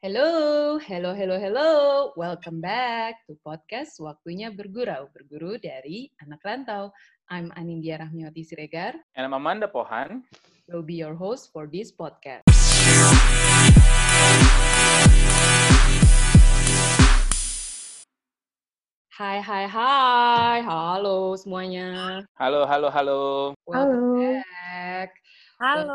Hello, hello, hello, hello. Welcome back to podcast Waktunya Bergurau, berguru dari anak rantau. I'm Anindya Rahmiwati Siregar. And I'm Amanda Pohan. Will be your host for this podcast. Hai, hai, hai. Halo semuanya. Halo, halo, halo. Welcome back. Halo.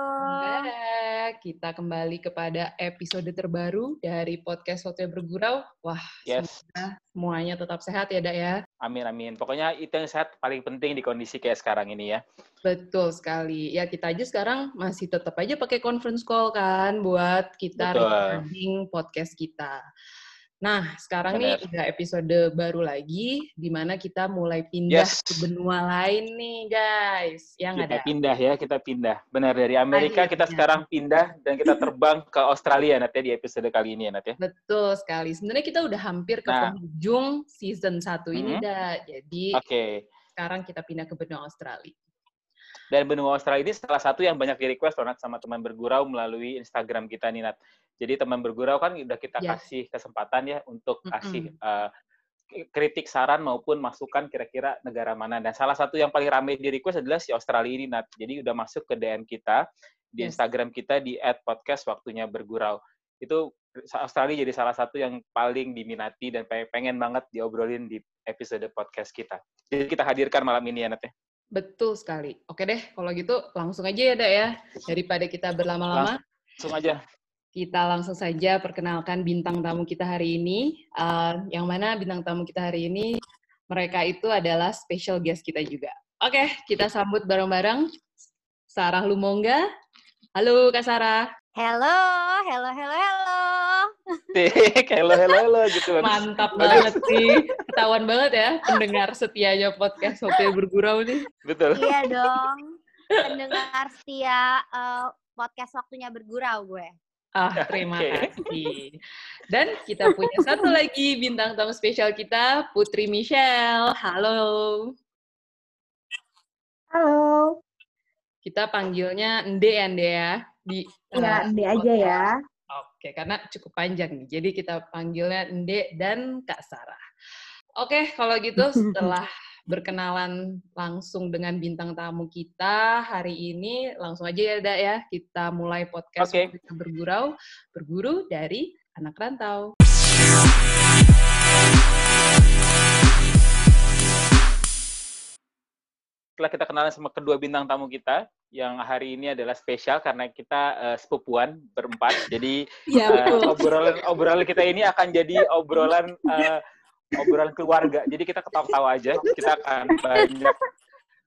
Kita kembali kepada episode terbaru dari podcast Waktunya Bergurau. Wah, Yes. semoga semuanya tetap sehat ya, Dak ya. Amin, amin. Pokoknya itu yang sehat paling penting di kondisi kayak sekarang ini ya. Betul sekali. Ya kita aja sekarang masih tetap aja pakai conference call kan buat kita Betul. recording podcast kita. Nah, sekarang nih Benar. udah episode baru lagi di mana kita mulai pindah Yes. ke benua lain nih, guys. Yang Kita ada. pindah ya, kita pindah. Benar dari Amerika kita Akhirnya. sekarang pindah dan kita terbang ke Australia Nat ya di episode kali ini ya Nat ya. Betul sekali. Sebenarnya kita udah hampir ke Nah. penghujung season 1 ini, Mhm. dah. Jadi Oke. sekarang kita pindah ke benua Australia. Dan benua Australia ini salah satu yang banyak di request Nat, sama teman bergurau melalui Instagram kita nih Nat. Jadi teman bergurau kan udah kita Yes. kasih kesempatan ya untuk Mm-mm. kasih eh, kritik saran maupun masukan kira-kira negara mana. Dan salah satu yang paling ramai di request adalah si Australia ini Nat. Jadi udah masuk ke DM kita di Yes. Instagram kita di @podcast waktunya bergurau. Itu Australia jadi salah satu yang paling diminati dan pengen, pengen banget diobrolin di episode podcast kita. Jadi kita hadirkan malam ini ya Nat ya. Betul sekali. Oke deh, kalau gitu langsung aja ya, Dak ya. Daripada kita berlama-lama, Langsung aja. Kita langsung saja perkenalkan bintang tamu kita hari ini. Uh, yang mana bintang tamu kita hari ini, mereka itu adalah special guest kita juga. Oke, kita sambut bareng-bareng Sarah Lumonga. Halo Kak Sarah. Hello, hello, hello, hello. Tik, hello, hello, hello, gitu. Mantap banget sih. Ketahuan banget ya pendengar setianya podcast Hotel Bergurau nih. Betul. iya dong. Pendengar setia eh, podcast waktunya bergurau gue. Ah, terima Oke. kasih. Dan kita punya satu lagi bintang tamu spesial kita, Putri Michelle. Halo. Halo. Kita panggilnya Nde ya, Nde ya. Di, Ya, eh, Ande aja ya. Oke, karena cukup panjang nih. Jadi kita panggilnya Nde dan Kak Sarah. Oke, kalau gitu setelah berkenalan langsung dengan bintang tamu kita hari ini, langsung aja ya, Dak ya. Kita mulai podcast Oke. kita bergurau, berguru dari anak rantau. Setelah kita kenalan sama kedua bintang tamu kita, yang hari ini adalah spesial karena kita eh, sepupuan berempat. Jadi Iya, eh, obrolan obrolan kita ini akan jadi obrolan eh, obrolan keluarga. Jadi kita ketawa-tawa aja. Kita akan banyak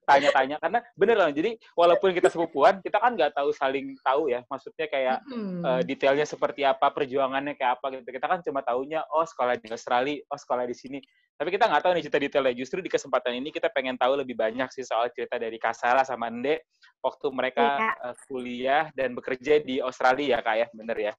tanya-tanya karena bener loh. Jadi walaupun kita sepupuan, kita kan nggak tahu saling tahu ya. Maksudnya kayak Hmm. eh, detailnya seperti apa, perjuangannya kayak apa gitu. Kita kan cuma taunya oh sekolah di Australia, oh sekolah di sini. Tapi kita nggak tahu nih cerita detailnya. Justru di kesempatan ini kita pengen tahu lebih banyak sih soal cerita dari Kasara sama Ende waktu mereka Iya. eh, kuliah dan bekerja di Australia ya kak ya, bener ya.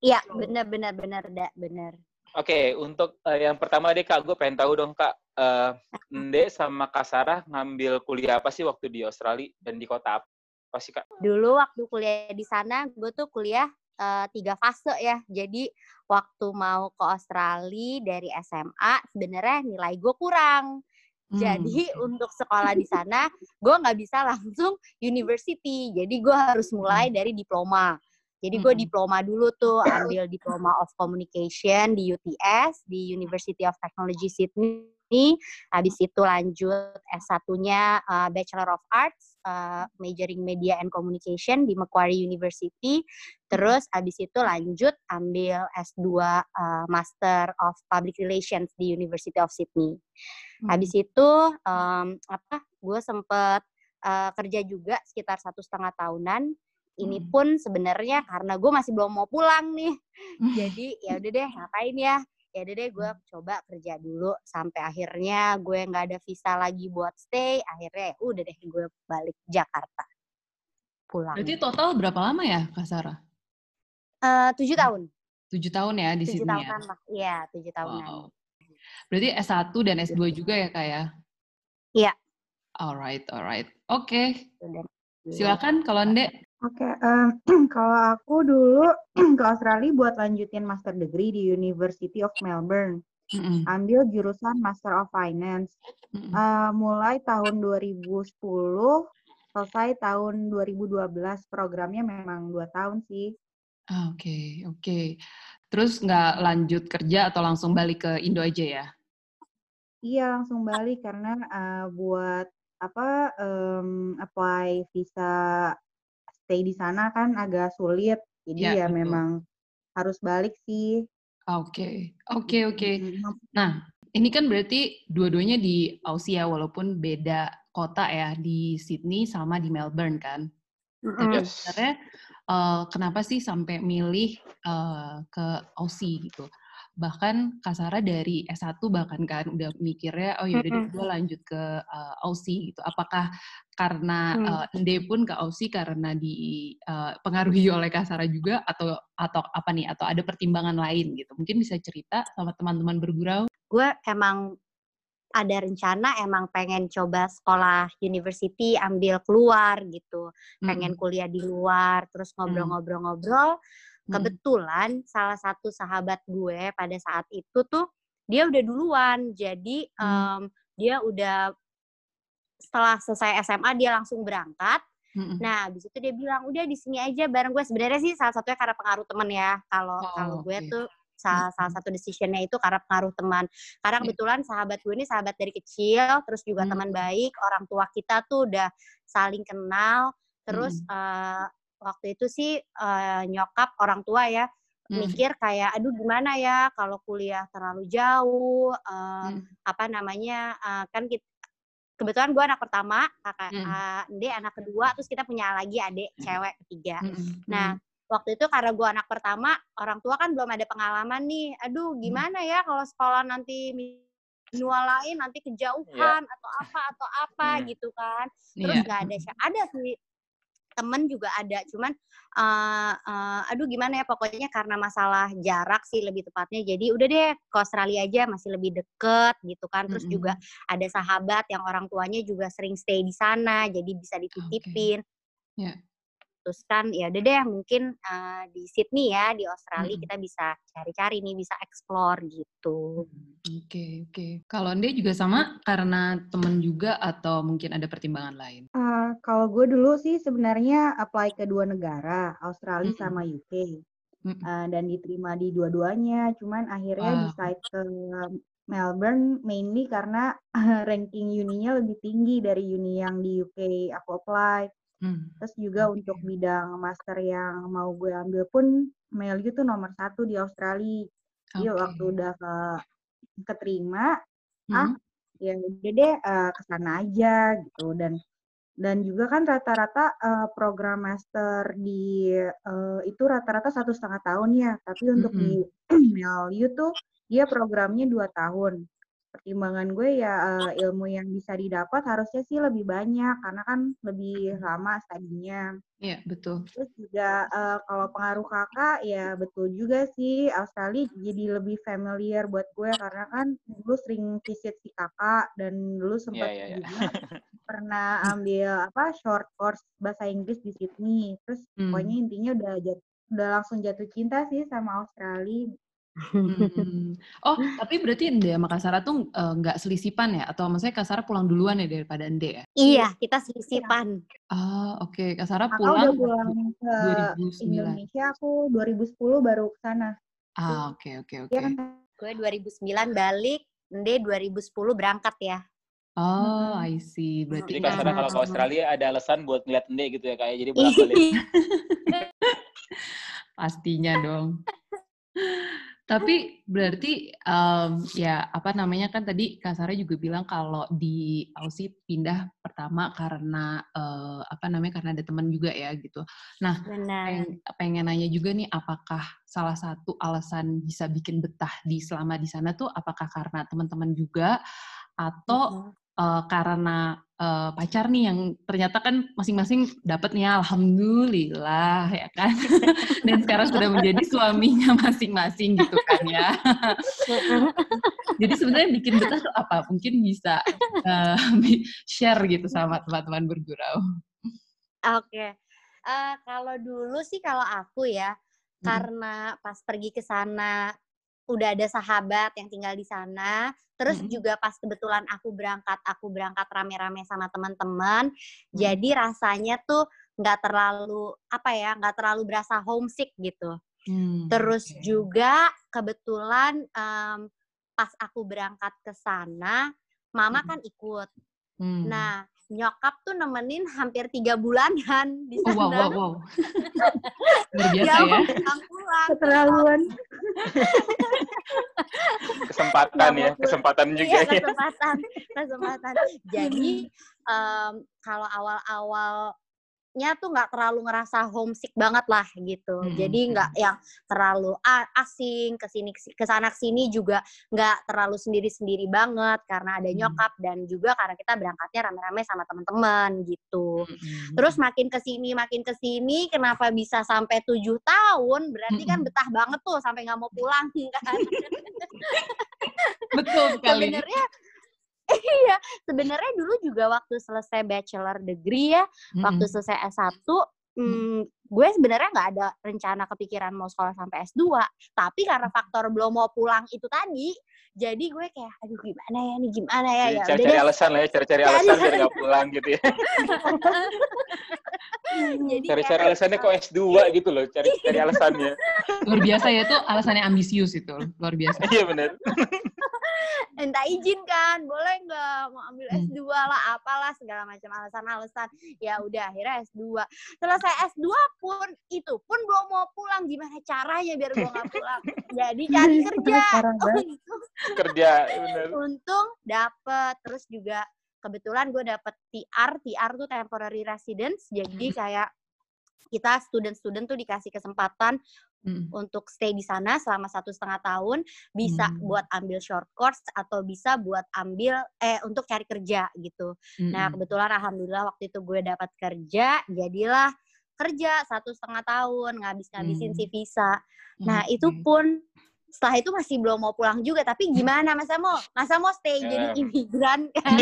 Iya, bener, bener, bener, dak, bener. Oke, untuk eh, yang pertama deh kak, gue pengen tahu dong kak, eh, Ende sama Kasara ngambil kuliah apa sih waktu di Australia dan di kota apa sih kak? Dulu waktu kuliah di sana, gue tuh kuliah eh, tiga fase ya. Jadi waktu mau ke Australia dari SMA, sebenarnya nilai gue kurang. Jadi untuk sekolah di sana, gue nggak bisa langsung university. Jadi gue harus mulai dari diploma. Jadi gue diploma dulu tuh, ambil diploma of communication di UTS, di University of Technology Sydney. Habis itu lanjut S1-nya uh, Bachelor of Arts, uh, majoring media and communication di Macquarie University. Terus habis itu lanjut ambil S2 uh, Master of Public Relations di University of Sydney. Habis itu em, apa? Gue sempet eh, kerja juga sekitar satu setengah tahunan. Ini Hmm. pun sebenarnya karena gue masih belum mau pulang nih. Jadi ya udah deh ngapain ya? Ya udah deh gue coba kerja dulu sampai akhirnya gue nggak ada visa lagi buat stay. Akhirnya ya udah deh gue balik Jakarta. Pulang. Berarti total berapa lama ya, Kak Sarah? Eh, tujuh tahun. Tujuh tahun ya di Tujuh Sydney ya? tahunan lah. Iya tujuh tahunan. Wow. Berarti S1 dan S2 juga ya, Kak ya? Iya. Alright, alright. Oke, Dan- silakan kalau Ndek. Oke, em, kalau aku dulu ke Australia buat lanjutin master degree di University of Melbourne. Mm-mm. Ambil jurusan Master of Finance. Mm-mm. Eh, mulai tahun 2010, selesai tahun 2012. Programnya memang dua tahun sih. Ah, Oke, oke. Terus nggak lanjut kerja atau langsung balik ke Indo aja ya? Iya, langsung balik karena eh, buat apa em, apply visa stay di sana kan agak sulit. Jadi Ya, ya betul. memang harus balik sih. Oke, oke, oke. Mm, Nah, ini kan berarti dua-duanya di Aussie ya, walaupun beda kota ya, di Sydney sama di Melbourne kan? Tapi Yes. sebenarnya eh, kenapa sih sampai milih eh, ke Aussie gitu? Bahkan Kasara dari S1 bahkan kan udah mikirnya, oh yaudah Mm-mm. gue lanjut ke eh, Aussie gitu. Apakah karena Hmm. eh, Ende pun ke Aussie karena dipengaruhi oleh Kasara juga atau atau apa nih? Atau ada pertimbangan lain gitu? Mungkin bisa cerita sama teman-teman bergurau. gue emang ada rencana emang pengen coba sekolah university ambil keluar gitu pengen Mm-mm. kuliah di luar terus ngobrol-ngobrol-ngobrol Mm. kebetulan salah satu sahabat gue pada saat itu tuh dia udah duluan jadi Hmm. em, dia udah setelah selesai SMA dia langsung berangkat Mm-mm. nah habis itu dia bilang udah di sini aja bareng gue sebenarnya sih salah satunya karena pengaruh teman ya kalau Oh, kalau gue oke. tuh salah, salah satu decisionnya itu karena pengaruh teman karena kebetulan sahabat gue ini sahabat dari kecil terus juga Hmm. teman baik orang tua kita tuh udah saling kenal terus Mm-mm. eh, waktu itu sih eh, nyokap orang tua ya Mm. mikir kayak aduh gimana ya kalau kuliah terlalu jauh eh, Mm. apa namanya eh, kan kita kebetulan gue anak pertama kakak Mm. eh, Ende anak kedua terus kita punya lagi adik cewek ketiga Mm-mm. nah waktu itu karena gue anak pertama orang tua kan belum ada pengalaman nih aduh Hmm. gimana ya kalau sekolah nanti manual lain nanti kejauhan atau apa atau apa Hmm. gitu kan Mm. terus Iya. nggak ada sya- ada sih temen juga ada. Cuman eh, eh, aduh gimana ya pokoknya karena masalah jarak sih lebih tepatnya. Jadi udah deh ke Australia aja masih lebih deket gitu kan. Terus Mm-mm. juga ada sahabat yang orang tuanya juga sering stay di sana jadi bisa dititipin. Ya. terus kan ya udah deh mungkin eh, di Sydney ya di Australia Mm-mm. kita bisa cari-cari nih bisa explore gitu Oke, oke. Kalau Ende juga sama karena temen juga atau mungkin ada pertimbangan lain? Eh, kalau gue dulu sih sebenarnya apply ke dua negara, Australia Mm-mm. sama UK, Mm-mm. Eh, dan diterima di dua-duanya. Cuman akhirnya Wow. decide ke Melbourne mainly karena ranking uninya lebih tinggi dari uni yang di UK aku apply. Hmm. Terus juga Oke. untuk bidang master yang mau gue ambil pun MLU tuh nomor satu di Australia. Jadi Oke. waktu udah ke keterima, ah Hmm. ya udah deh eh, ke sana aja gitu dan dan juga kan rata-rata eh, program master di eh, itu rata-rata satu setengah tahun ya tapi untuk di MLU tuh dia programnya dua tahun pertimbangan gue ya eh, ilmu yang bisa didapat harusnya sih lebih banyak karena kan lebih lama studinya Iya, betul. Terus juga eh, kalau pengaruh kakak ya betul juga sih Australia jadi lebih familiar buat gue karena kan dulu sering visit si kakak dan dulu sempat iya, iya. juga pernah ambil apa short course bahasa Inggris di Sydney. Terus Hmm. pokoknya intinya udah jat- udah langsung jatuh cinta sih sama Australia. Hmm. Oh, tapi berarti Ende sama Kasara tuh eh, nggak selisipan ya? Atau maksudnya Kasara pulang duluan ya daripada Ende ya? iya kita selisipan Ah, oke. Kasara Kakak pulang udah pulang ke 2009. Indonesia aku 2010 baru ke sana. Ah, oke, oke, oke. Iya kan? gue 2009 balik Ende 2010 berangkat ya Oh, I see. Berarti Jadi kasarnya kalau ke Hmm. Australia ada alasan buat ngeliat Ende gitu ya kayak jadi Iya. bolak-balik. pastinya dong. Tapi berarti em, ya apa namanya kan tadi Kasara juga bilang kalau di Aussie pindah pertama karena eh, apa namanya karena ada teman juga ya gitu. Nah, benar Peng- pengen nanya juga nih, apakah salah satu alasan bisa bikin betah di selama di sana tuh apakah karena teman-teman juga atau eh, karena eh, pacar nih yang ternyata kan masing-masing dapat nih alhamdulillah ya kan dan sekarang sudah menjadi suaminya masing-masing gitu kan ya jadi sebenarnya bikin betah tuh apa mungkin bisa eh, share gitu sama teman-teman bergurau Oke. Uh, kalau dulu sih kalau aku ya, hmm. karena pas pergi ke sana udah ada sahabat yang tinggal di sana. Terus hmm. juga pas kebetulan aku berangkat, aku berangkat rame-rame sama teman-teman. Hmm. Jadi rasanya tuh nggak terlalu apa ya, nggak terlalu berasa homesick gitu. Hmm. Terus okay. juga kebetulan um, pas aku berangkat ke sana, mama hmm. kan ikut. Hmm. Nah, nyokap tuh nemenin hampir tiga bulanan di sana. Oh, wow, wow, wow. Luar biasa ya. Pulang. Keterlaluan. kesempatan ya, kesempatan juga iya, kesempatan, kesempatan. Jadi um, kalau awal-awal nya tuh nggak terlalu ngerasa homesick banget lah gitu. Hmm. Jadi nggak yang terlalu asing ke sini ke sana sini juga nggak terlalu sendiri-sendiri banget karena ada nyokap hmm. dan juga karena kita berangkatnya rame-rame sama teman-teman gitu. Hmm. Terus makin ke sini makin ke sini kenapa bisa sampai tujuh tahun? Berarti kan betah banget tuh sampai nggak mau pulang kan. Betul sekali. Sebenarnya iya, sebenarnya dulu juga waktu selesai bachelor degree ya, mm-hmm. waktu selesai S1, hmm, gue sebenarnya nggak ada rencana kepikiran mau sekolah sampai S2, tapi karena faktor belum mau pulang itu tadi, jadi gue kayak aduh gimana ya nih gimana ya? Ya cari-cari alasan lah ya cari-cari alasan biar nggak pulang gitu ya. Cari-cari alasannya kok S2 gitu loh cari-cari alasannya. Luar biasa ya tuh alasannya ambisius itu luar biasa. Iya benar minta izin kan boleh nggak? Mau ambil hmm. S2 lah apalah segala macam alasan-alasan. Ya udah akhirnya S2 selesai S2 pun itu pun belum mau pulang. Gimana caranya biar gue nggak pulang? Jadi cari kerja. untung kerja bener. untung dapet. Terus juga kebetulan gue dapet TR TR tuh temporary residence. Jadi hmm. kayak kita student-student tuh dikasih kesempatan hmm. untuk stay di sana selama satu setengah tahun bisa hmm. buat ambil short course atau bisa buat ambil eh untuk cari kerja gitu. Hmm. Nah kebetulan alhamdulillah waktu itu gue dapat kerja jadilah kerja satu setengah tahun ngabis-ngabisin hmm. si visa. Nah hmm. itu pun setelah itu masih belum mau pulang juga tapi gimana masa mau masa mau stay jadi imigran kan?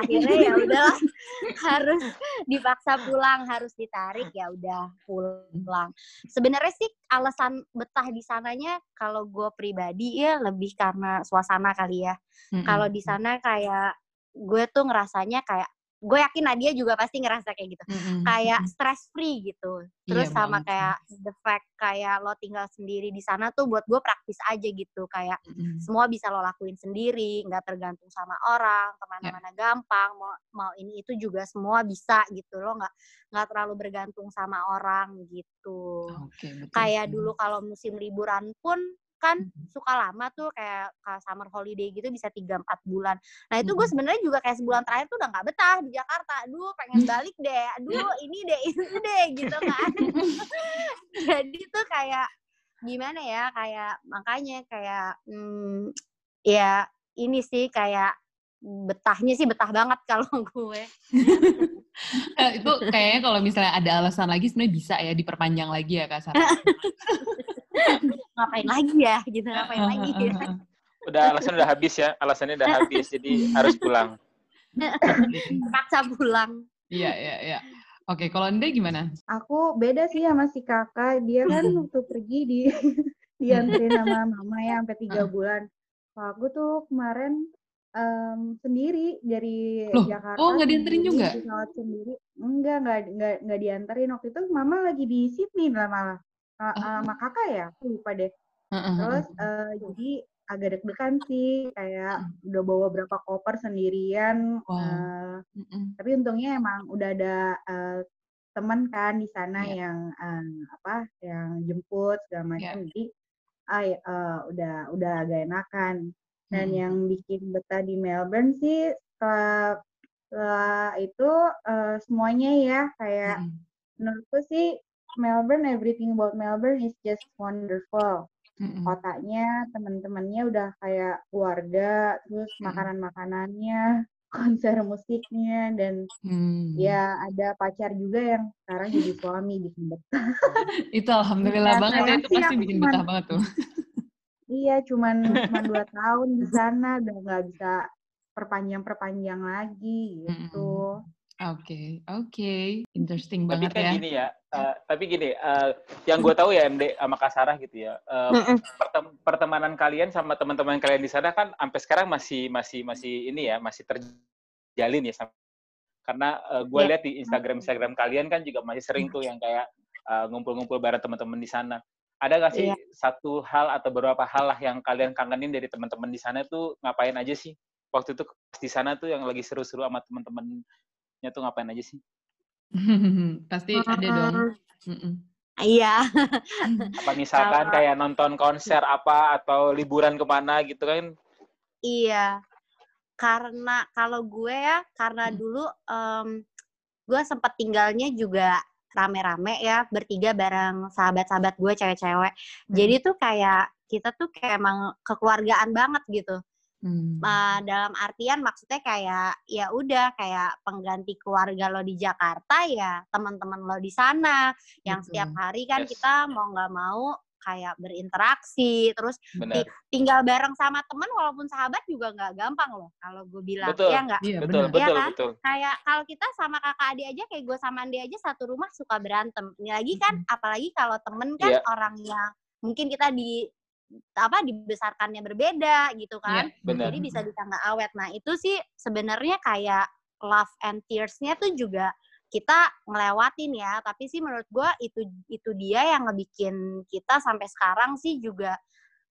Akhirnya ya udah harus dipaksa pulang harus ditarik ya udah pulang. Sebenarnya sih alasan betah di sananya kalau gue pribadi ya lebih karena suasana kali ya. Kalau di sana kayak gue tuh ngerasanya kayak gue yakin Nadia juga pasti ngerasa kayak gitu mm-hmm. kayak stress free gitu terus iya, sama banget. kayak the fact kayak lo tinggal sendiri di sana tuh buat gue praktis aja gitu kayak mm-hmm. semua bisa lo lakuin sendiri nggak tergantung sama orang ke mana-mana yeah. gampang mau mau ini itu juga semua bisa gitu lo nggak nggak terlalu bergantung sama orang gitu okay, kayak dulu kalau musim liburan pun kan suka lama tuh kayak summer holiday gitu bisa tiga empat bulan. Nah itu gue sebenarnya juga kayak sebulan terakhir tuh udah nggak betah di Jakarta. Aduh pengen balik deh. Aduh ini deh itu deh gitu kan. Jadi tuh kayak gimana ya kayak makanya kayak hmm, ya ini sih kayak betahnya sih betah banget kalau gue. Eh, itu kayaknya kalau misalnya ada alasan lagi sebenarnya bisa ya diperpanjang lagi ya Kak ngapain lagi ya gitu ngapain lagi? ya. udah alasan udah habis ya alasannya udah habis jadi harus pulang. Paksa pulang. Iya iya iya. Oke kalau anda gimana? Aku beda sih sama si kakak. Dia kan waktu pergi di diantri sama mama ya sampai tiga bulan. Kalau aku tuh kemarin um, sendiri dari Loh, Jakarta. Oh, nggak dianterin juga? Pesawat sendiri. Enggak, nggak nggak nggak dianterin waktu itu. Mama lagi di Sydney lah malah uh, sama kakak ya aku lupa deh terus uh, jadi agak deg-degan sih kayak udah bawa berapa koper sendirian wow. uh, tapi untungnya emang udah ada uh, teman kan di sana yeah. yang um, apa yang jemput segala macam yeah. jadi ah, uh, udah udah agak enakan dan hmm. yang bikin betah di Melbourne sih setelah, setelah itu uh, semuanya ya kayak hmm. menurutku sih Melbourne, everything about Melbourne is just wonderful. Mm-hmm. Kotanya, teman-temannya udah kayak keluarga, terus mm-hmm. makanan-makanannya, konser musiknya, dan mm. ya ada pacar juga yang sekarang jadi suami bikin betah. itu alhamdulillah ya, banget ya, itu pasti bikin betah banget tuh. Iya, cuman cuma dua tahun di sana, udah nggak bisa perpanjang-perpanjang lagi gitu. Mm-hmm. Oke, oke, interesting Tapi banget kan ya. gini ya, eh, tapi gini, eh, yang gue tahu ya MD sama Kak Sarah gitu ya, eh, Mm-mm. pertem- pertemanan kalian sama teman-teman kalian di sana kan sampai sekarang masih masih masih ini ya, masih terjalin ya. sam- Karena gue Iya. lihat di Instagram Instagram kalian kan juga masih sering tuh yang kayak eh, ngumpul-ngumpul bareng teman-teman di sana. Ada nggak sih Iya. satu hal atau beberapa hal lah yang kalian kangenin dari teman-teman di sana tuh ngapain aja sih? Waktu itu di sana tuh yang lagi seru-seru sama teman-temannya tuh ngapain aja sih? Pasti ada dong. Iya. apa misalkan Kalau- kayak nonton konser apa atau liburan ke mana gitu kan Iya, karena kalau gue ya, karena Hmm. dulu em, gue sempat tinggalnya juga rame-rame ya, bertiga bareng sahabat-sahabat gue cewek-cewek. Jadi tuh kayak kita tuh kayak emang kekeluargaan banget gitu. Hmm. Eh, dalam artian maksudnya kayak ya udah kayak pengganti keluarga lo di Jakarta ya teman-teman lo di sana yang Betul. setiap hari kan Yes. kita mau nggak mau kayak berinteraksi terus benar tinggal bareng sama teman walaupun sahabat juga nggak gampang loh kalau gue bilang Betul. ya nggak Iya, betul benar. betul Iya kan? betul kayak kalau kita sama kakak adik aja kayak gue sama Andi aja satu rumah suka berantem ini lagi kan apalagi kalau temen kan Iya. orang yang mungkin kita di apa dibesarkannya berbeda gitu kan Iya, benar. jadi bisa disangka awet nah itu sih sebenarnya kayak love and tears-nya tuh juga kita ngelewatin ya tapi sih menurut gue itu itu dia yang ngebikin kita sampai sekarang sih juga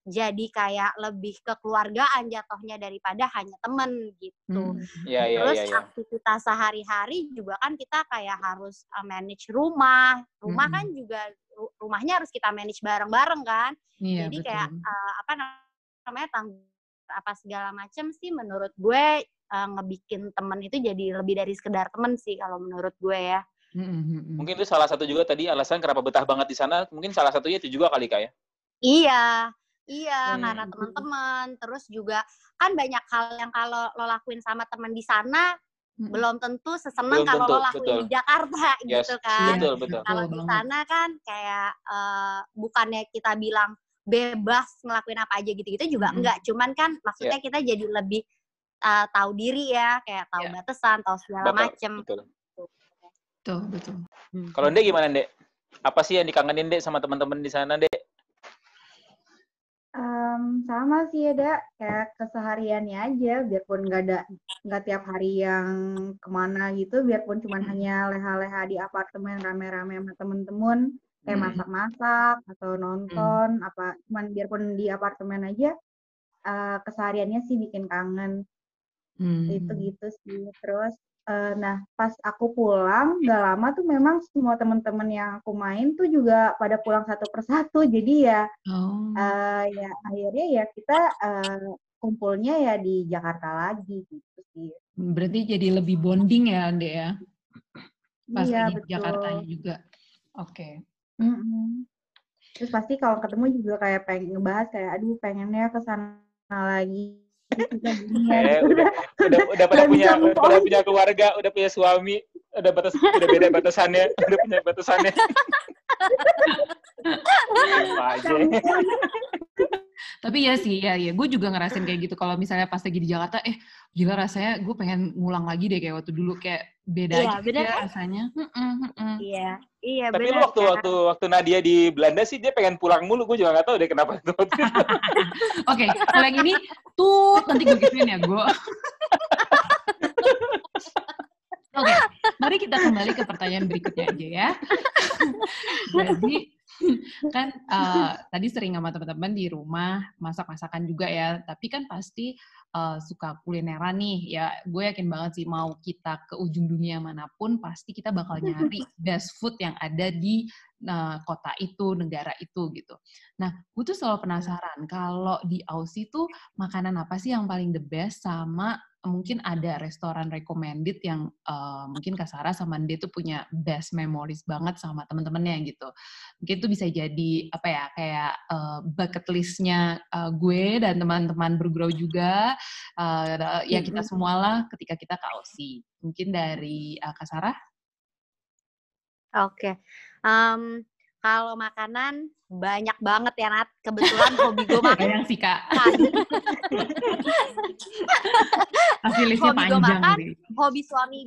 jadi kayak lebih kekeluargaan jatuhnya daripada hanya temen gitu Hmm. Iya iya Terus iya iya. aktivitas sehari-hari juga kan kita kayak harus uh, manage rumah. Rumah Mm-mm. kan juga ru- rumahnya harus kita manage bareng-bareng kan. Iya, Jadi betul. kayak uh, apa namanya tanggung apa segala macam sih menurut gue uh, ngebikin temen itu jadi lebih dari sekedar temen sih kalau menurut gue ya. Mm-mm, mm-mm. Mungkin itu salah satu juga tadi alasan kenapa betah banget di sana. Mungkin salah satunya itu juga kali kak ya. Iya, iya Hmm. karena teman-teman. Terus juga kan banyak hal yang kalau lo lakuin sama teman di sana Mm-mm. belum tentu seseneng Belum kalau tentu, lo lakuin betul. di Jakarta Yes, gitu kan. betul betul. kalau Betul di banget. sana kan kayak eh, bukannya kita bilang bebas ngelakuin apa aja gitu-gitu juga Mm-mm. enggak cuman kan maksudnya kita jadi lebih eh, tahu diri ya kayak tahu Ya. batasan tahu segala Betul, macem betul. Betul, betul. Kalau Dek gimana Dek? Apa sih yang dikangenin Dek sama teman-teman di sana Dek? Em, sama sih ya, Dak. Kayak kesehariannya aja, biarpun nggak ada nggak tiap hari yang ke mana gitu, biarpun cuman hanya leha-leha di apartemen rame-rame sama temen-temen, kayak Hmm. masak-masak atau nonton, apa cuman biarpun di apartemen aja, eh, kesehariannya sih bikin kangen. Hmm. Itu gitu sih. Terus, eh, nah pas aku pulang, nggak lama tuh memang semua temen-temen yang aku main tuh juga pada pulang satu persatu. Jadi ya Oh. eh ya akhirnya ya kita eh, kumpulnya ya di Jakarta lagi gitu sih. Berarti jadi lebih bonding ya, Ande ya? Pas Iya di Jakarta juga. Oke. Mm-mm. Terus pasti kalau ketemu juga kayak pengen ngebahas kayak aduh pengennya ke sana lagi. Eh, udah udah udah pada punya udah punya keluarga, udah punya suami, udah batas udah beda batasannya, udah punya batasannya. Tapi ya sih, ya ya. Gue juga ngerasain kayak gitu. Kalau misalnya pas lagi di Jakarta, eh gila rasanya gue pengen ngulang lagi deh kayak waktu dulu. Kayak beda Iya, aja bener ya kan? rasanya. Iya iya Tapi lu benar waktu kan? waktu waktu Nadia di Belanda sih dia pengen pulang mulu, gue juga nggak tahu deh kenapa tuh. Oke, kalau yang ini tuh nanti gue gituin ya gue. Oke, mari kita kembali ke pertanyaan berikutnya aja ya. Jadi kan eh, tadi sering sama teman-teman di rumah masak-masakan juga ya, tapi kan pasti eh, suka kulineran nih. Ya, gue yakin banget sih mau kita ke ujung dunia mana pun pasti kita bakal nyari best food yang ada di eh, kota itu, negara itu gitu. Nah, gue tuh selalu penasaran kalau di Aussie tuh makanan apa sih yang paling the best sama mungkin ada restoran recommended yang eh, mungkin Kak Sarah sama Nde tuh punya best memories banget sama temen-temennya gitu. Mungkin itu bisa jadi apa ya kayak eh, bucket listnya eh, gue dan teman-teman bergurau juga eh, ya kita semualah ketika kita ke Aussie. Mungkin dari Kak Sarah? Oke. Em, kalau makanan banyak banget ya Nat. Kebetulan hobi gue makan. Yang sih Kak. Pasti listnya Hobi gue panjang makan, hobi suami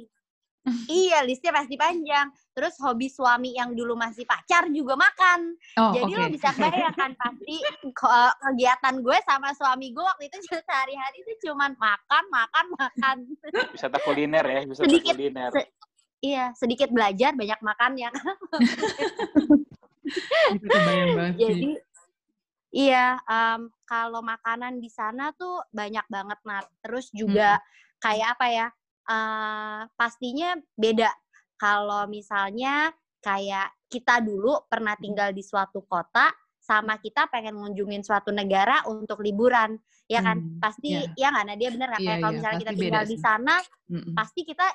iya, listnya pasti panjang. Terus hobi suami yang dulu masih pacar juga makan. Oh, Jadi oke. lo bisa bayangkan pasti ke- kegiatan gue sama suami gue waktu itu sehari-hari itu cuman makan, makan, makan. Wisata kuliner ya, wisata Sedikit, kuliner. se- iya, sedikit belajar, banyak makan ya. Sih. Jadi iya, em, kalau makanan di sana tuh banyak banget Nat. Terus juga kayak apa ya? eh, pastinya beda. Kalau misalnya kayak kita dulu pernah tinggal di suatu kota sama kita pengen ngunjungin suatu negara untuk liburan, ya kan? Hmm, Pasti iya. ya nggak Nadia bener nggak? Iya, Kayak kalau iya, misalnya kita tinggal di sana, Mm-mm. pasti kita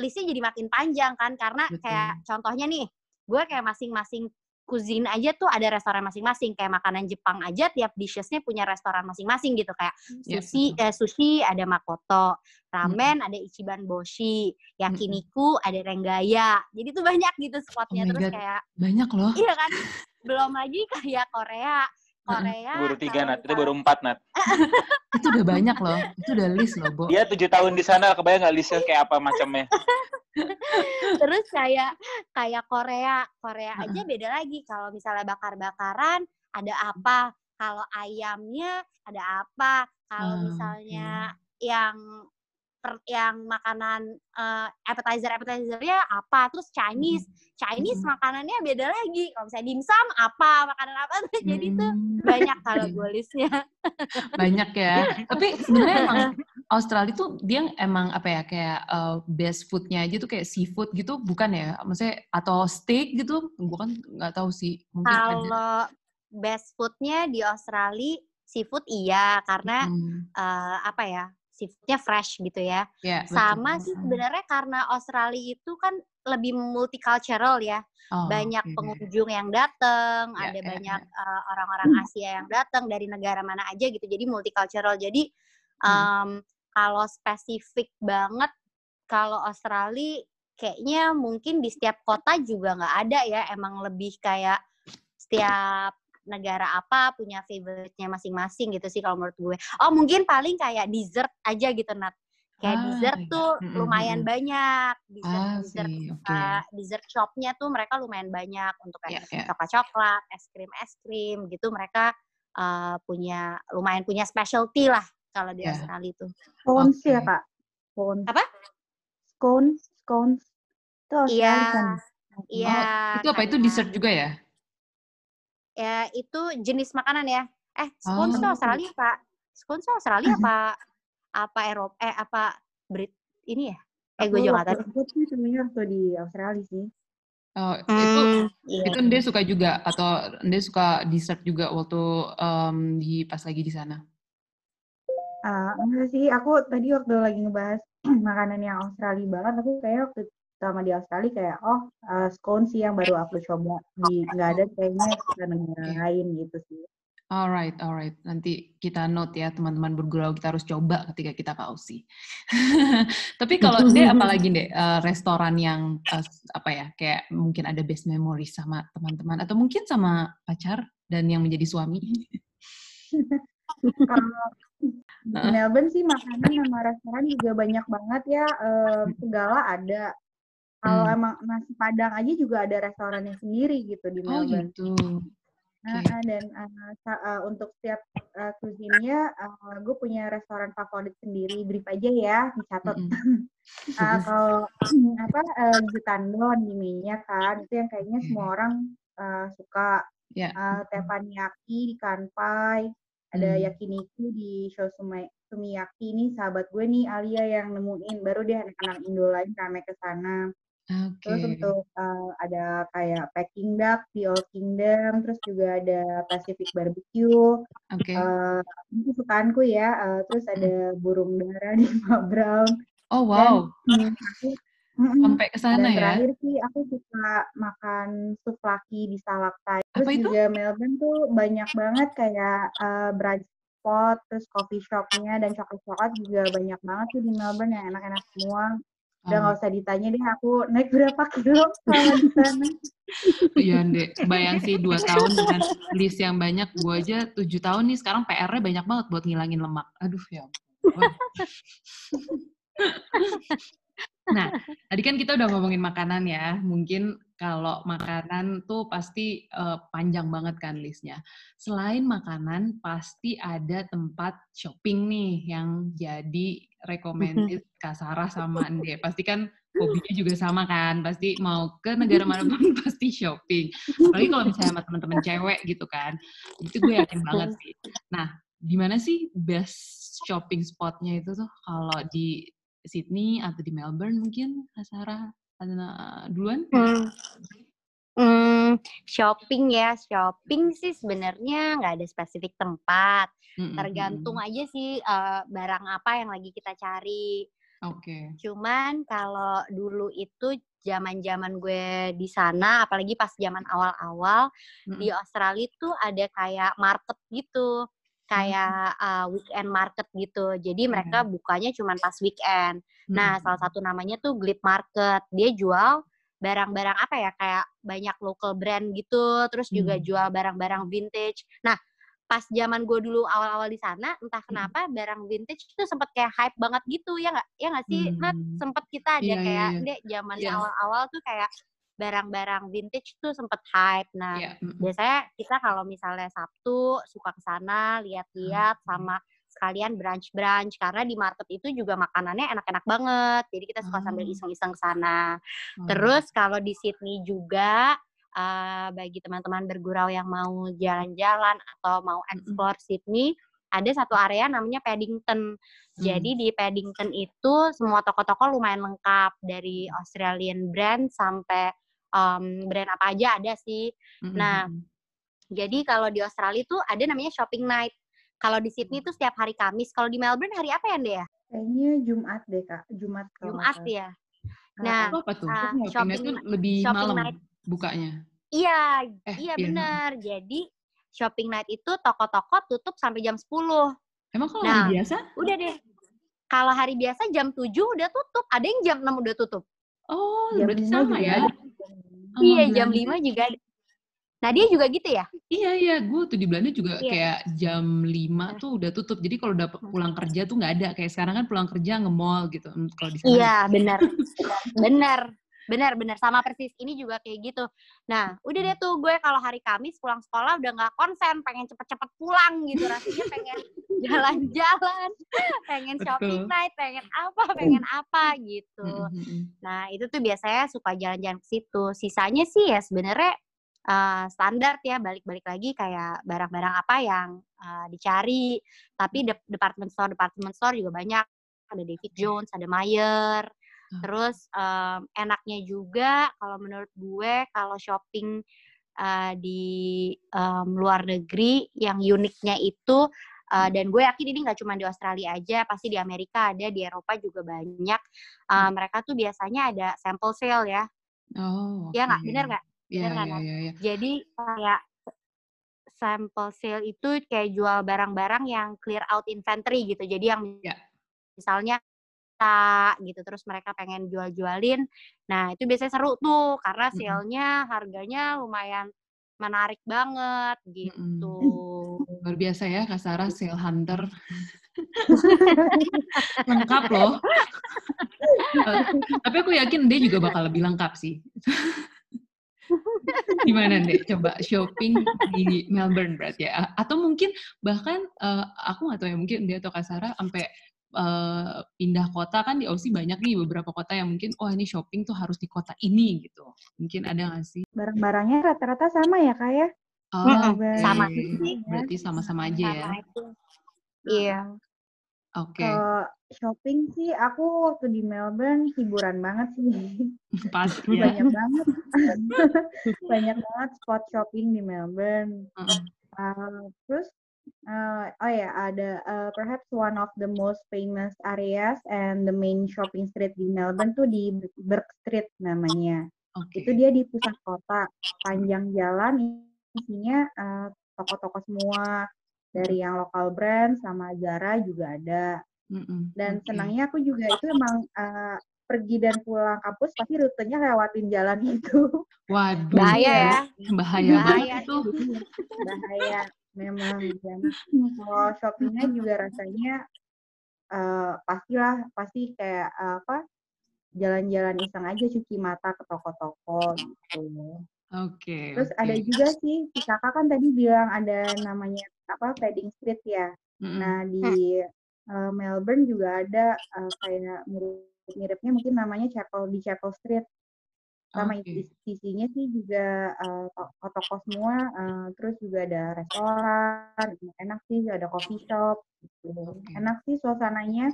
listnya jadi makin panjang kan karena Betul. kayak contohnya nih gue kayak masing-masing cuisine aja tuh ada restoran masing-masing kayak makanan Jepang aja tiap dishesnya punya restoran masing-masing gitu kayak Iya, sushi eh, sushi ada Makoto ramen ada Ichiban Boshi yakiniku ada Renggaya jadi tuh banyak gitu spotnya Oh terus God. kayak Banyak loh. iya kan belum lagi kayak Korea Korea Baru tiga, Nat. Itu baru empat, Nat. Itu udah banyak loh. Itu udah list loh, Bo. Dia tujuh tahun di sana, kebayang nggak listnya kayak apa macamnya? terus kayak kayak Korea Korea aja beda lagi kalau misalnya bakar-bakaran ada apa kalau ayamnya ada apa kalau Ah, misalnya yang per- yang makanan eh, appetizer appetizernya apa terus Chinese Chinese Mm-mm. makanannya beda lagi kalau misalnya dimsum apa makanan apa jadi tuh Hmm, banyak kalau gue listnya banyak ya. Tapi sebenarnya emang Australia tuh dia emang apa ya kayak uh, best foodnya aja tuh kayak seafood gitu bukan ya? Maksudnya atau steak gitu? Gue kan nggak tahu sih. Mungkin ada. kalau best foodnya di Australia seafood iya karena Hmm, eh, apa ya seafoodnya fresh gitu ya ya, betul. sama sih Hmm. sebenarnya karena Australia itu kan lebih multicultural ya Oh, banyak oke. pengunjung yang datang Ya, ada ya, banyak eh, orang-orang Asia yang datang dari negara mana aja gitu jadi multicultural jadi Hmm. em, kalau spesifik banget kalau Australia kayaknya mungkin di setiap kota juga nggak ada ya emang lebih kayak setiap negara apa punya favorite-nya masing-masing gitu sih kalau menurut gue. Oh mungkin paling kayak dessert aja gitu Nat. Kayak Ah, dessert iya. tuh lumayan mm-mm. banyak. Dessert Ah dessert sih, oke. uh, dessert shopnya tuh mereka lumayan banyak untuk Ya, kayak ya. coklat-coklat, es krim es krim gitu mereka uh, punya lumayan punya specialty lah kalau di Ya. Australia itu. Scones ya Oke. kak? Scones. Apa? Scones, scones. Itu Iya, Australia iya. Oh, itu apa? Itu dessert juga ya? Ya itu jenis makanan ya. Eh, scones tuh Oh. Australia pak. Scones tuh Australia apa apa Eropa eh apa Brit ini ya? Eh gue juga tahu. aku sih sebenarnya waktu di Australia sih. Oh, itu Hmm, iya. itu Ende suka juga atau Ende suka dessert juga waktu em, di pas lagi di sana? Ah, enggak sih, aku tadi waktu lagi ngebahas makanan yang Australia banget, aku kayak waktu sama di Australia kayak, oh, uh, scone sih yang baru aku coba. Di, nggak ada kayaknya ke negara lain gitu sih. Alright, alright. Nanti kita note ya teman-teman bergurau kita harus coba ketika kita ke Aussie. Tapi kalau Ende apalagi deh restoran yang eh, apa ya kayak mungkin ada best memory sama teman-teman atau mungkin sama pacar dan yang menjadi suami. Di. Melbourne sih makanan sama restoran juga banyak banget ya, eh, segala ada. Kalau Hmm. emang nasi Padang aja juga ada restorannya sendiri gitu di Oh Melbourne. gitu. Nah, ah, dan uh, sa- uh, untuk setiap uh, cuisine-nya, uh, gue punya restoran favorit sendiri. Brief aja ya, dicatat. Mm-mm. Uh, kalau apa uh, Jutandon di Minya kan, itu yang kayaknya semua orang uh, suka. Ya. Uh, Teppanyaki di Kanpai, ada Hmm. Yakiniku di Shosumai Sumiyaki nih sahabat gue nih Alia yang nemuin baru deh anak-anak Indo lain rame ke sana. Terus Oke. untuk uh, ada kayak Peking Duck di Kingdom, terus juga ada Pacific Barbecue. Oke. Uh, itu kesukaanku ya. Uh, terus ada burung dara di Ma Brown. Oh Dan wow, hmm, aku mm-mm. sampai ke sana dan ya. terakhir sih aku suka makan souvlaki di Salaktai. Terus Apa itu? juga Melbourne tuh banyak banget kayak uh, brunch spot, terus coffee shopnya dan coklat-coklat juga banyak banget sih di Melbourne yang enak-enak semua. Udah Oh. nggak usah ditanya deh aku naik berapa kilo selama di sana. Iya, Dek. Bayang sih dua tahun dengan list yang banyak. Gue aja tujuh tahun nih, sekarang PR-nya banyak banget buat ngilangin lemak. Aduh, ya. Nah, tadi kan kita udah ngomongin makanan ya. Mungkin kalau makanan tuh pasti uh, panjang banget kan listnya. Selain makanan, pasti ada tempat shopping nih yang jadi recommended Kak Sarah sama Ande. Pasti kan hobinya juga sama kan. Pasti mau ke negara mana pun pasti shopping. Apalagi kalau misalnya sama teman-teman cewek gitu kan. Itu gue yakin banget sih. Nah, di mana sih best shopping spotnya itu tuh kalau di Sydney atau di Melbourne mungkin Kak Sarah ada duluan? Hmm. Hmm, shopping ya, shopping sih sebenarnya nggak ada spesifik tempat. Mm-hmm. Tergantung aja sih uh, barang apa yang lagi kita cari. Oke. Okay. Cuman kalau dulu itu zaman-zaman gue di sana, apalagi pas zaman awal-awal mm-hmm. di Australia tuh ada kayak market gitu kayak uh, weekend market gitu. Jadi mereka bukanya cuma pas weekend. Nah, salah satu namanya tuh Glit Market. Dia jual barang-barang apa ya kayak banyak local brand gitu, terus juga hmm. jual barang-barang vintage. Nah, pas zaman gue dulu awal-awal di sana, entah kenapa hmm. barang vintage itu sempet kayak hype banget gitu ya nggak? Ya nggak sih, hmm. Nat? Sempet kita ada yeah, kayak, yeah, yeah. deh zaman yeah. awal-awal tuh kayak barang-barang vintage tuh sempet hype. Nah, yeah. biasanya kita kalau misalnya Sabtu suka ke sana lihat-lihat sama sekalian brunch-brunch karena di market itu juga makanannya enak-enak banget. Jadi kita suka sambil oh. iseng-iseng sana. Oh. Terus kalau di Sydney juga uh, bagi teman-teman bergurau yang mau jalan-jalan atau mau explore mm -hmm. Sydney, ada satu area namanya Paddington. Hmm. Jadi di Paddington itu semua toko-toko lumayan lengkap dari Australian brand sampai um, brand apa aja ada sih. Mm-hmm. Nah, jadi kalau di Australia tuh ada namanya shopping night. Kalau di Sydney tuh setiap hari Kamis. Kalau di Melbourne hari apa ya, Ande ya? Kayaknya Jumat deh, Kak. Jumat. Jumat ya. Nah, apa tuh? Uh, shopping, night lebih shopping malam night. bukanya. Iya, eh, iya, iya benar. Jadi shopping night itu toko-toko tutup sampai jam 10. Emang kalau nah, hari biasa? Udah deh. Kalau hari biasa jam 7 udah tutup. Ada yang jam 6 udah tutup. Oh, jam berarti sama ya? Oh, iya, jam lima juga Nah, dia juga gitu ya? Iya, iya. Gue tuh di Belanda juga iya. kayak jam 5 nah. tuh udah tutup. Jadi kalau udah pulang kerja tuh nggak ada. Kayak sekarang kan pulang kerja nge-mall gitu. Kalau di sana. Iya, benar. benar. Benar, benar. Sama persis. Ini juga kayak gitu. Nah, udah deh tuh gue kalau hari Kamis pulang sekolah udah nggak konsen. Pengen cepet-cepet pulang gitu. Rasanya pengen jalan-jalan. pengen shopping night. Pengen apa, pengen apa gitu. Nah, itu tuh biasanya suka jalan-jalan ke situ. Sisanya sih ya sebenarnya uh, standar ya balik-balik lagi kayak barang-barang apa yang uh, dicari. Tapi de department store department store juga banyak. Ada David Jones ada Mayer Terus um, enaknya juga kalau menurut gue kalau shopping uh, di um, luar negeri yang uniknya itu uh, dan gue yakin ini nggak cuma di Australia aja, pasti di Amerika ada, di Eropa juga banyak. Uh, mereka tuh biasanya ada sample sale ya. Oh. Ya nggak, bener nggak? Iya, iya, iya, iya. Jadi kayak sample sale itu kayak jual barang-barang yang clear out inventory gitu. Jadi yang yeah. misalnya gitu terus mereka pengen jual-jualin. Nah itu biasanya seru tuh karena sale-nya harganya lumayan menarik banget gitu. Luar biasa ya Kak Sarah sale hunter. Lengkap loh. Tapi aku yakin dia juga bakal lebih lengkap sih gimana deh coba shopping di Melbourne berarti ya atau mungkin bahkan uh, aku nggak tahu ya mungkin dia atau Kak Sarah sampai uh, pindah kota kan di Aussie banyak nih beberapa kota yang mungkin oh ini shopping tuh harus di kota ini gitu. Mungkin ada nggak sih? Barang-barangnya rata-rata sama ya kak ya? Oh, okay. sama sih. Berarti sama-sama aja ya? sama ya? Iya. Oke. Okay. Uh, shopping sih aku waktu di Melbourne hiburan banget sih. Pasti. Ya. Banyak banget. Banyak banget spot shopping di Melbourne. Uh -uh. Uh, terus Uh, oh ya, ada uh, perhaps one of the most famous areas and the main shopping street di Melbourne tuh di Burke Street namanya. Okay. Itu dia di pusat kota, panjang jalan isinya uh, toko-toko semua dari yang lokal brand sama Zara juga ada. Mm -mm. Dan okay. senangnya aku juga itu emang uh, pergi dan pulang kampus pasti rutenya lewatin jalan itu. Waduh. Bahaya ya. Bahaya, bahaya tuh. Bahaya memang dan kalau shoppingnya juga rasanya uh, pastilah pasti kayak uh, apa jalan-jalan iseng aja cuci mata ke toko-toko gitu. Oke. Terus oke. ada juga sih, si kakak kan tadi bilang ada namanya apa Reading Street ya. Mm-mm. Nah di eh, Melbourne juga ada eh, kayak mirip-miripnya mungkin namanya Chapel di Chapel Street. Sama isi- isinya sih juga eh, to- toko semua. eh, terus juga ada restoran, enak sih ada coffee shop. Gitu. Oke. Enak sih suasananya.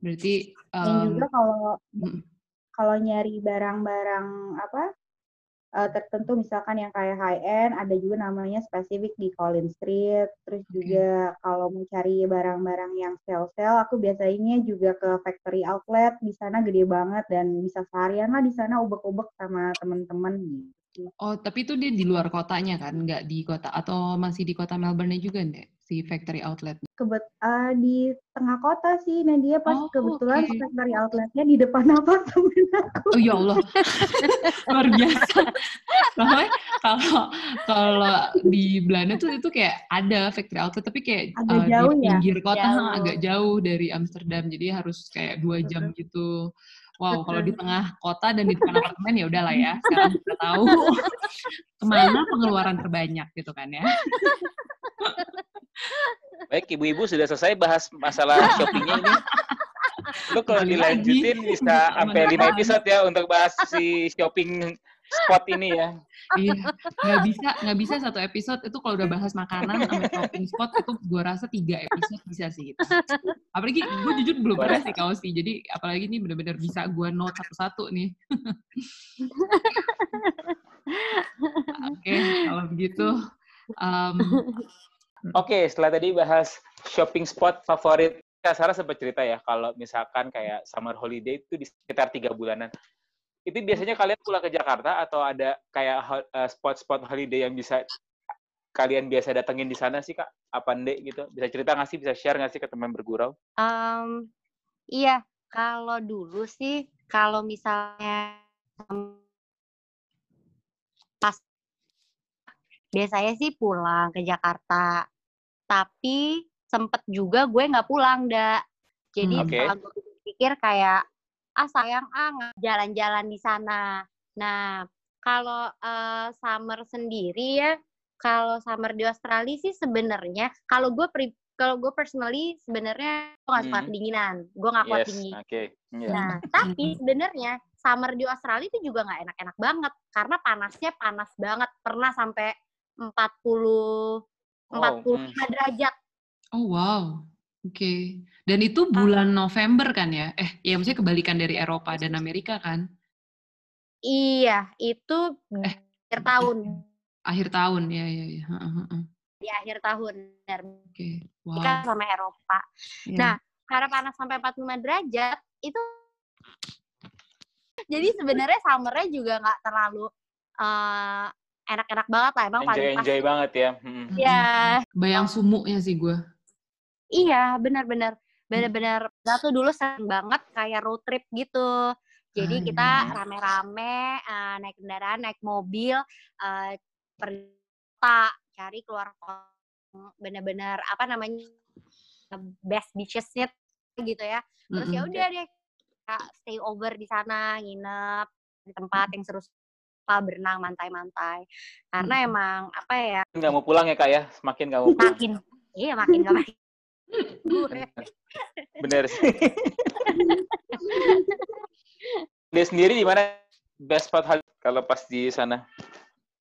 Berarti Dan um, juga kalau mm, kalau nyari barang-barang apa eh, tertentu misalkan yang kayak high end ada juga namanya spesifik di Collins Street terus Oke. juga kalau mau cari barang-barang yang sale-sale aku biasanya juga ke factory outlet di sana gede banget dan bisa seharian lah di sana ubek-ubek sama teman-teman gitu. oh tapi itu dia di luar kotanya kan, nggak di kota atau masih di kota Melbourne juga nih si factory outlet? Kebet eh, di tengah kota sih Nadia pas Oh, kebetulan oke. factory outletnya di depan apartemen aku. Oh ya Allah, luar biasa. Soalnya kalau kalau di Belanda tuh itu kayak ada factory outlet tapi kayak Agak uh, jauh di ya? pinggir kota Jauh. agak jauh dari Amsterdam jadi harus kayak dua jam gitu. Wow, kalau di tengah kota dan di depan apartemen ya udahlah ya. Sekarang kita tahu ke mana pengeluaran terbanyak gitu kan ya. Baik, ibu-ibu sudah selesai bahas masalah shoppingnya ini. Lu kalau dilanjutin bisa sampai lima episode ya untuk bahas si shopping spot ini ya. Iya, nggak bisa nggak bisa satu episode itu kalau udah bahas makanan sama shopping spot itu gue rasa tiga episode bisa sih gitu. Apalagi gue jujur belum pernah sih kau sih, jadi apalagi ini benar-benar bisa gue note satu-satu nih. Oke, kalau begitu. um, Oke, setelah tadi bahas shopping spot favorit, Kak Sarah sempat cerita ya kalau misalkan kayak summer holiday itu di sekitar tiga bulanan. Itu biasanya kalian pulang ke Jakarta atau ada kayak eh, spot-spot holiday yang bisa kalian biasa datengin di sana sih kak? Apa ndek gitu? Bisa cerita nggak sih? Bisa share nggak sih ke teman bergurau? Em, iya, kalau dulu sih, kalau misalnya pas biasanya sih pulang ke Jakarta, tapi sempet juga gue nggak pulang, dak. Jadi Hmm. Oke. setelah gue pikir kayak ah sayang ah jalan-jalan di sana. Nah, kalau eh, summer sendiri ya, kalau summer di Australia sih sebenarnya kalau gue pri kalau gue personally sebenarnya gue nggak suka Mhm. kedinginan, gue nggak kuat Yes, dingin. oke. Iya. Nah, tapi sebenarnya summer di Australia itu juga nggak enak-enak banget karena panasnya panas banget, pernah sampai 40 Wow, 45 hmm. derajat. oh wow, oke. Dan itu bulan November kan ya? Eh, ya maksudnya kebalikan dari Eropa dan Amerika kan? Iya, itu Eh. akhir tahun, Akhir tahun ya ya ya. Heeh, heeh. di akhir tahun benar. Oke, Amerika wow. sama Eropa. Iya. Nah, karena panas sampai 45 derajat itu jadi sebenarnya summernya juga nggak terlalu eh, enak-enak banget lah emang paling Enjoy pas enjoy banget ya. Hmm. ya Bayang sumuknya sih gue. iya benar-benar benar-benar kita tuh dulu sering banget kayak road trip gitu jadi Ah, kita iya. rame-rame eh, naik kendaraan naik mobil eh, pergi kota, cari keluar benar-benar apa namanya best beachesnya gitu ya terus ya Mm-mm. udah deh kita stay over di sana nginep di tempat yang seru apa berenang mantai-mantai karena Mm. emang apa ya Nggak mau pulang ya kak ya? Semakin nggak mau pulang. makin iya makin gak makin gue Bener sih. Dia sendiri di mana best spot hal kalau pas di sana?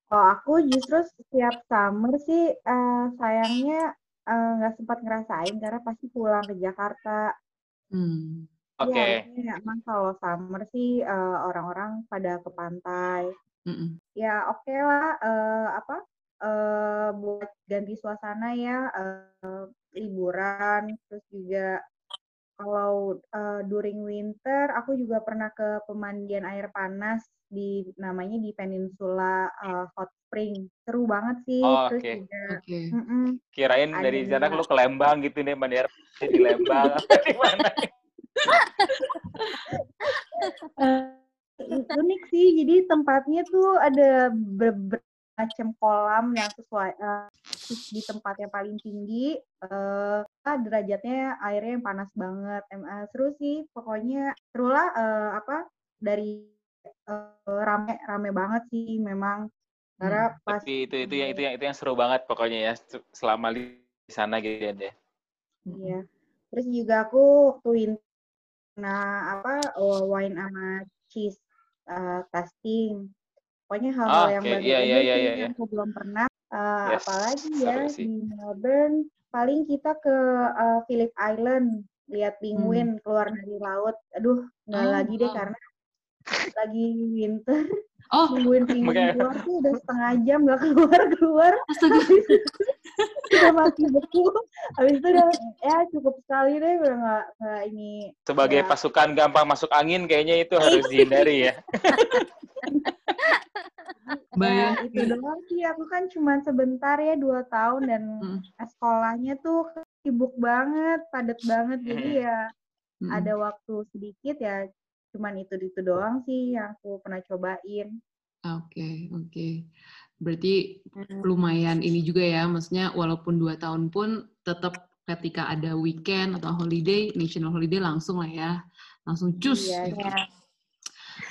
Kalau aku justru setiap summer sih eh, sayangnya eh, nggak sempat ngerasain karena pasti pulang ke Jakarta. Hmm. Oke. Iya, harusnya emang kalau summer sih eh, orang-orang pada ke pantai. Mm-mm. Ya oke lah eh, apa eh, buat ganti suasana ya eh, liburan terus juga kalau eh, during winter aku juga pernah ke pemandian air panas di namanya di Peninsula eh, Hot Spring seru banget sih Oh, terus oke. juga Oke. Kirain dari sana lu ke Lembang gitu nih, Mandar di Lembang apa di mana? Eh, unik sih jadi tempatnya tuh ada ber- bermacam kolam yang sesuai persis di tempat yang paling tinggi uh, derajatnya airnya yang panas banget uh, seru sih pokoknya seru lah uh, apa dari uh, rame rame banget sih memang. Karena hmm, pas tapi itu itu yang itu yang itu yang seru banget pokoknya ya selama di sana gitu ya deh iya. Terus juga aku waktu nah apa oh, wine sama cheese uh, testing pokoknya hal-hal oh, yang okay. baru yeah, yeah, yeah, yeah, yang aku belum pernah uh, yes. apalagi ya di Melbourne paling kita ke uh, Phillip Island lihat penguin hmm. keluar dari laut aduh nggak oh, lagi deh oh. karena lagi winter Oh, nungguin penguin keluar tuh udah setengah jam gak keluar keluar. Astaga. udah mati beku. Habis itu udah ya cukup sekali deh udah nggak nggak ini. Sebagai ya. pasukan gampang masuk angin kayaknya itu harus dihindari ya. Nah, itu doang sih aku kan cuma sebentar ya dua tahun dan hmm. sekolahnya tuh sibuk banget, padat banget jadi hmm. ya hmm. ada waktu sedikit ya cuman itu itu doang sih yang aku pernah cobain. Oke, okay, oke. Okay. Berarti hmm. lumayan ini juga ya, maksudnya walaupun dua tahun pun tetap ketika ada weekend atau holiday, national holiday langsung lah ya, langsung cus. Iya, gitu. ya.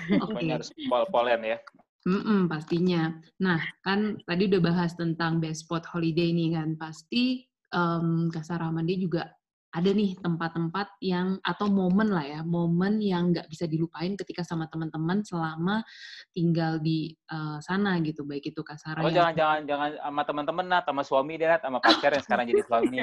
Oke. Okay. harus pol-polen ya. Mm-mm, pastinya. Nah, kan tadi udah bahas tentang best spot holiday nih kan. Pasti um, Kak Saramandi juga ada nih tempat-tempat yang atau momen lah ya, momen yang nggak bisa dilupain ketika sama teman-teman selama tinggal di uh, sana gitu, baik itu kasar. Oh jangan jangan jangan sama teman-teman nah, sama suami deh, sama pacar yang sekarang jadi suami.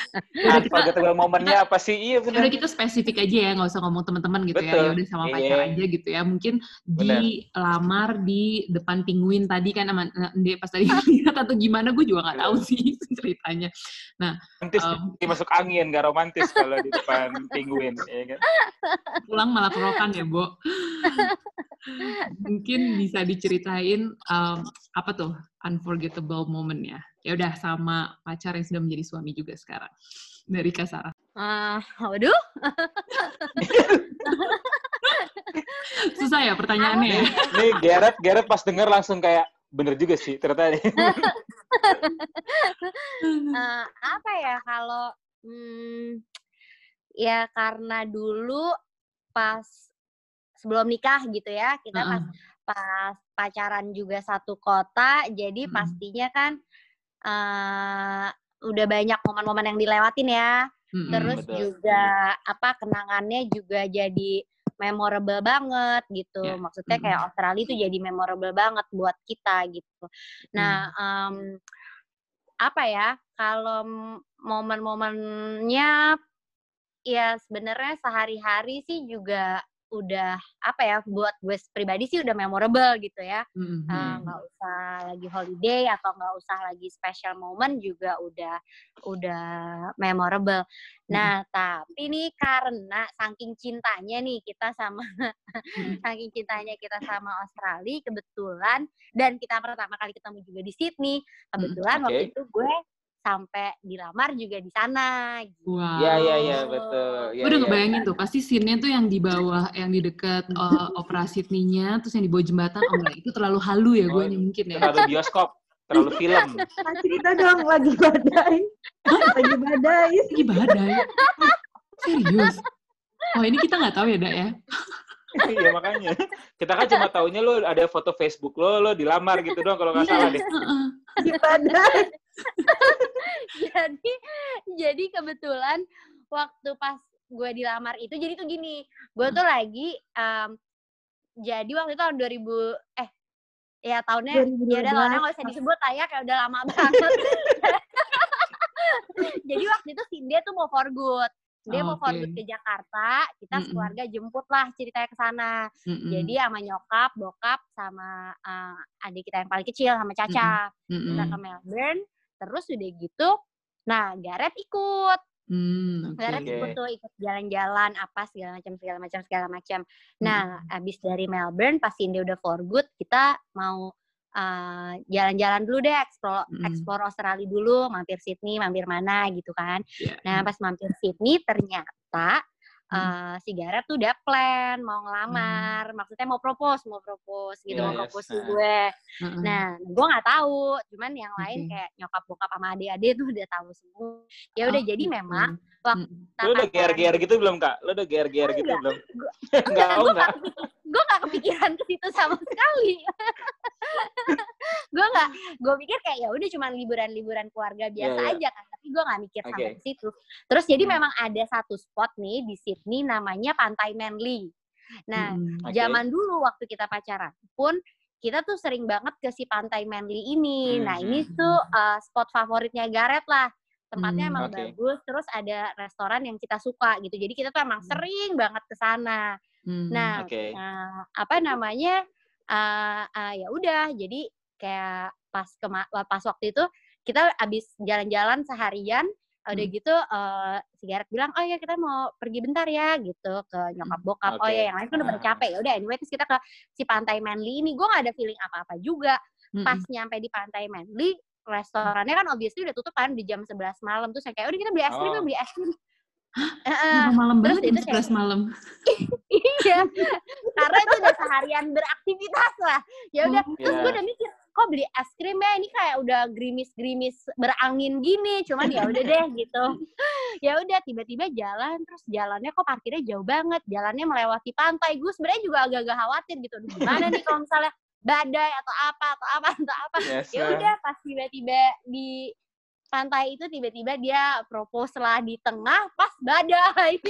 Udah kita, momennya apa sih? Iya benar. Udah kita spesifik aja ya, nggak usah ngomong teman-teman gitu Betul. ya. Ya udah sama iya. pacar aja gitu ya. Mungkin dilamar di depan penguin tadi kan sama Ande pas tadi atau gimana, gue juga nggak tahu sih ceritanya. Nah, nanti um, masuk angin, romantis kalau di depan penguin, ya kan? Pulang malah kerokan ya, Bo. Mungkin bisa diceritain um, apa tuh unforgettable moment ya? Ya udah sama pacar yang sudah menjadi suami juga sekarang. Dari Kasara. Uh, waduh. Susah ya pertanyaannya ya? Nih, Garrett, Garrett pas denger langsung kayak, bener juga sih ternyata uh, apa ya kalau Hmm, ya karena dulu pas sebelum nikah gitu ya, kita uh -uh. pas pas pacaran juga satu kota, jadi uh -uh. pastinya kan uh, udah banyak momen-momen yang dilewatin ya. Uh -uh, Terus betul. juga apa kenangannya juga jadi memorable banget gitu. Yeah. Maksudnya kayak Australia itu jadi memorable banget buat kita gitu. Nah, um, apa ya kalau momen-momennya ya sebenarnya sehari-hari sih juga udah apa ya buat gue pribadi sih udah memorable gitu ya mm-hmm. nggak uh, usah lagi holiday atau nggak usah lagi special moment juga udah udah memorable nah mm-hmm. tapi nih karena saking cintanya nih kita sama mm-hmm. saking cintanya kita sama Australia kebetulan dan kita pertama kali ketemu juga di Sydney kebetulan mm-hmm. okay. waktu itu gue sampai dilamar juga di sana. Gitu. Wow. Iya iya iya betul. Ya, gue udah ya. ngebayangin tuh pasti scene-nya tuh yang di bawah, yang di dekat uh, opera Sydney-nya, terus yang di bawah jembatan. Oh enggak, itu terlalu halu ya gue oh, mungkin ya. Terlalu bioskop, terlalu film. Nah, cerita dong lagi badai. lagi badai. Lagi badai. Serius? Oh ini kita nggak tahu ya, Dak ya? Iya makanya. Kita kan cuma taunya lo ada foto Facebook lo, lo dilamar gitu doang kalau nggak salah deh. Di badai. jadi jadi kebetulan waktu pas gue dilamar itu jadi tuh gini gue tuh lagi um, jadi waktu itu tahun 2000 eh ya tahunnya ya udah tahunnya nggak usah disebut lah ya kayak udah lama banget. Jadi waktu itu Cindy tuh mau for good. Dia oh, mau for good ke Jakarta kita mm -mm. sekeluarga jemput lah ceritanya ke sana. Mm -mm. jadi sama nyokap bokap sama uh, adik kita yang paling kecil sama Caca. Mm -mm. kita ke Melbourne terus udah gitu nah Gareth ikut Hmm, okay. Gareth ikut tuh ikut jalan-jalan apa segala macam segala macam segala macam. Nah, hmm. abis dari Melbourne pas dia udah for good, kita mau uh, jalan-jalan dulu deh, explore, hmm. explore Australia dulu, mampir Sydney, mampir mana gitu kan. Yeah. Nah, pas mampir Sydney ternyata uh, si Gareth tuh udah plan mau ngelamar, hmm. maksudnya mau propose, mau propose gitu, yeah, mau propose yes. gue. Uh-uh. Nah, gue nggak tahu, cuman yang lain okay. kayak nyokap bokap sama adik-adik tuh udah tahu semua. Ya udah oh, jadi gitu. memang Lo udah gear-gear gitu belum kak? Lo udah gear-gear gitu belum? Enggak, gue nggak gue nggak kepikiran ke situ sama sekali. gue nggak, gue pikir kayak ya udah cuma liburan-liburan keluarga biasa yeah, yeah. aja kan tapi gue nggak mikir okay. sampai ke situ. Terus jadi hmm. memang ada satu spot nih di Sydney namanya Pantai Manly. Nah, hmm. okay. zaman dulu waktu kita pacaran pun kita tuh sering banget ke si Pantai Manly ini. Hmm. Nah, ini hmm, tuh uh, spot favoritnya Gareth lah. Tempatnya hmm, emang okay. bagus, terus ada restoran yang kita suka gitu. Jadi kita tuh emang hmm. sering banget ke sana. Hmm, nah, okay. uh, apa namanya? Uh, uh, ya udah, jadi kayak pas ke pas waktu itu kita abis jalan-jalan seharian udah hmm. gitu uh, si Gareth bilang oh ya kita mau pergi bentar ya gitu ke nyokap hmm, bokap okay. oh ya yang lain kan udah pada capek ya udah anyway terus kita ke si pantai Manly ini gue gak ada feeling apa-apa juga hmm. pas nyampe di pantai Manly restorannya kan obviously udah tutup kan di jam 11 malam terus kayak udah kita beli es krim oh. beli es krim Uh, malam terus banget jam 11 malam. iya. Karena itu udah seharian beraktivitas lah. Ya udah, oh, terus yeah. gue udah mikir, kok beli es krim ya ini kayak udah gerimis-gerimis berangin gini cuman ya udah deh gitu ya udah tiba-tiba jalan terus jalannya kok parkirnya jauh banget jalannya melewati pantai gue sebenarnya juga agak-agak khawatir gitu gimana nih kalau misalnya badai atau apa atau apa atau apa yes, ya udah pas tiba-tiba di pantai itu tiba-tiba dia propose lah di tengah pas badai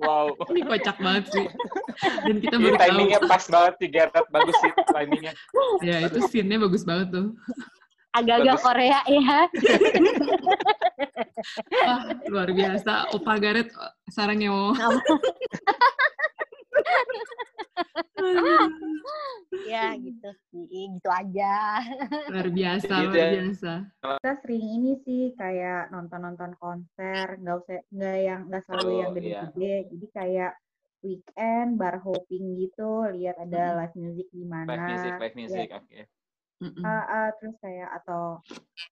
Wow. Ini kocak banget sih. Dan kita baru tahu. Timingnya pas banget sih, Gerard. Bagus sih timingnya. Ya, itu scene-nya bagus banget tuh. Agak-agak Korea ya. Wah, luar biasa. Opa Gareth sarangnya mau. Ya gitu sih gitu aja luar biasa gitu luar ya. biasa kita sering ini sih kayak nonton nonton konser nggak usah nggak yang nggak selalu oh, yang gede-gede iya. jadi kayak weekend bar hopping gitu lihat ada hmm. live music di mana live music live music ya. oke okay. Uh, uh, terus kayak atau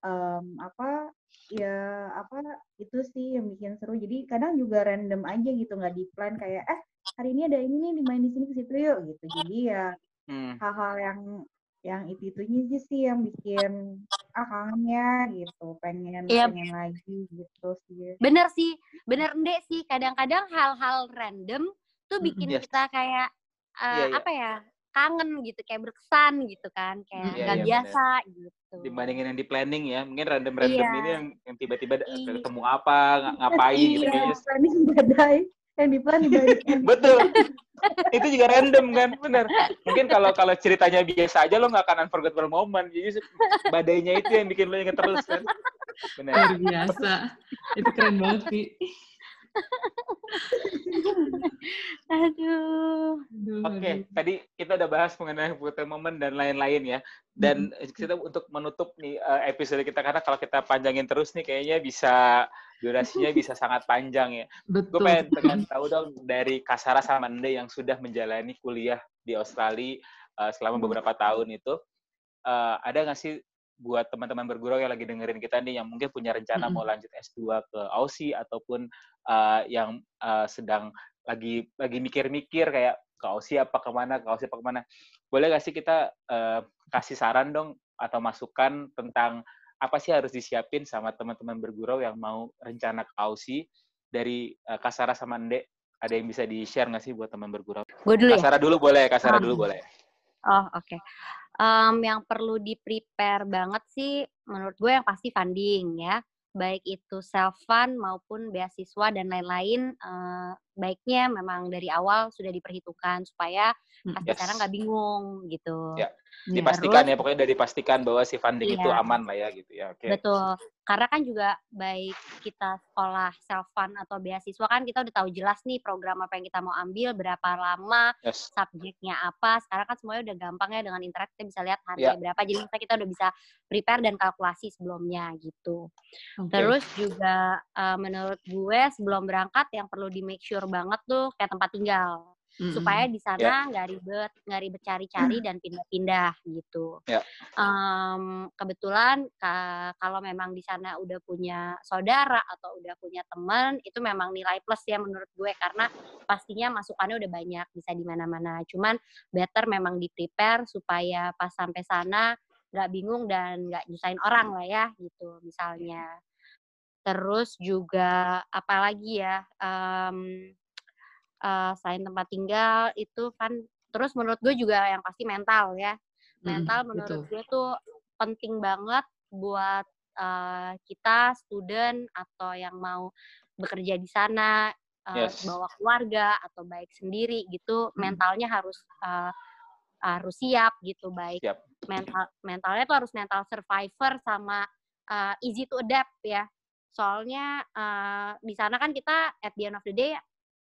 um, apa ya apa itu sih yang bikin seru jadi kadang juga random aja gitu nggak di plan kayak eh hari ini ada ini nih dimain di sini ke situ yuk gitu jadi ya hmm. hal-hal yang yang itu itunya aja sih yang bikin ah kangennya gitu pengen yep. pengen lagi gitu sih bener sih bener ndek sih kadang-kadang hal-hal random tuh bikin yes. kita kayak uh, yeah, yeah. apa ya kangen gitu kayak berkesan gitu kan kayak yeah, gak yeah, biasa bener. gitu dibandingin yang di planning ya mungkin random random yeah. ini yang yang tiba-tiba iya. ketemu apa ngapain gitu kayaknya planning badai yang di plan betul. Itu juga random kan? Benar mungkin kalau kalau ceritanya biasa aja lo nggak akan unforgettable moment. Jadi badainya itu yang bikin lo inget terus kan? Benar biasa. Itu keren banget sih Aduh. Oke, okay, tadi kita udah bahas mengenai foto momen dan lain-lain ya. Dan kita untuk menutup nih eh, episode kita karena kalau kita panjangin terus nih kayaknya bisa durasinya bisa sangat panjang ya. Betul. Gue pengen, pengen tahu dong dari Kasara sama Nde yang sudah menjalani kuliah di Australia uh, selama beberapa tahun itu, uh, ada nggak sih buat teman-teman bergurau yang lagi dengerin kita nih yang mungkin punya rencana mm -hmm. mau lanjut S2 ke Aussie ataupun uh, yang uh, sedang lagi lagi mikir-mikir kayak ke Aussie apa ke mana, ke Aussie apa ke mana. Boleh gak sih kita uh, kasih saran dong atau masukan tentang apa sih harus disiapin sama teman-teman bergurau yang mau rencana ke Aussie dari uh, Kasara sama Ndek? Ada yang bisa di-share nggak sih buat teman bergurau? Gue dulu ya? Kasara ya? dulu boleh, Kasara um, dulu boleh. Oh, oke. Okay um, yang perlu di-prepare banget sih menurut gue yang pasti funding ya. Baik itu self fund maupun beasiswa dan lain-lain uh, baiknya memang dari awal sudah diperhitungkan supaya hmm, pas yes. sekarang nggak bingung gitu. Ya. Dipastikan Terus, ya pokoknya dari pastikan bahwa si funding iya. itu aman lah ya gitu ya. Okay. Betul. Karena kan juga baik kita sekolah self fund atau beasiswa kan kita udah tahu jelas nih program apa yang kita mau ambil, berapa lama, yes. subjeknya apa. Sekarang kan semuanya udah gampang ya dengan internet kita bisa lihat harga yeah. berapa. Jadi kita kita udah bisa prepare dan kalkulasi sebelumnya gitu. Okay. Terus juga uh, menurut gue sebelum berangkat yang perlu di make sure banget tuh kayak tempat tinggal mm-hmm. supaya di sana ya. nggak yeah. ribet nggak ribet cari-cari dan pindah-pindah gitu yeah. Ya. um, kebetulan ka- kalau memang di sana udah punya saudara atau udah punya teman itu memang nilai plus ya menurut gue karena pastinya masukannya udah banyak bisa di mana-mana cuman better memang di prepare supaya pas sampai sana nggak bingung dan nggak nyusahin orang lah ya gitu misalnya terus juga apalagi ya um, uh, selain tempat tinggal itu kan terus menurut gue juga yang pasti mental ya mental hmm, menurut betul. gue tuh penting banget buat uh, kita student atau yang mau bekerja di sana uh, yes. bawa keluarga atau baik sendiri gitu hmm. mentalnya harus uh, harus siap gitu baik siap. mental mentalnya tuh harus mental survivor sama uh, easy to adapt ya Soalnya uh, di sana kan kita at the end of the day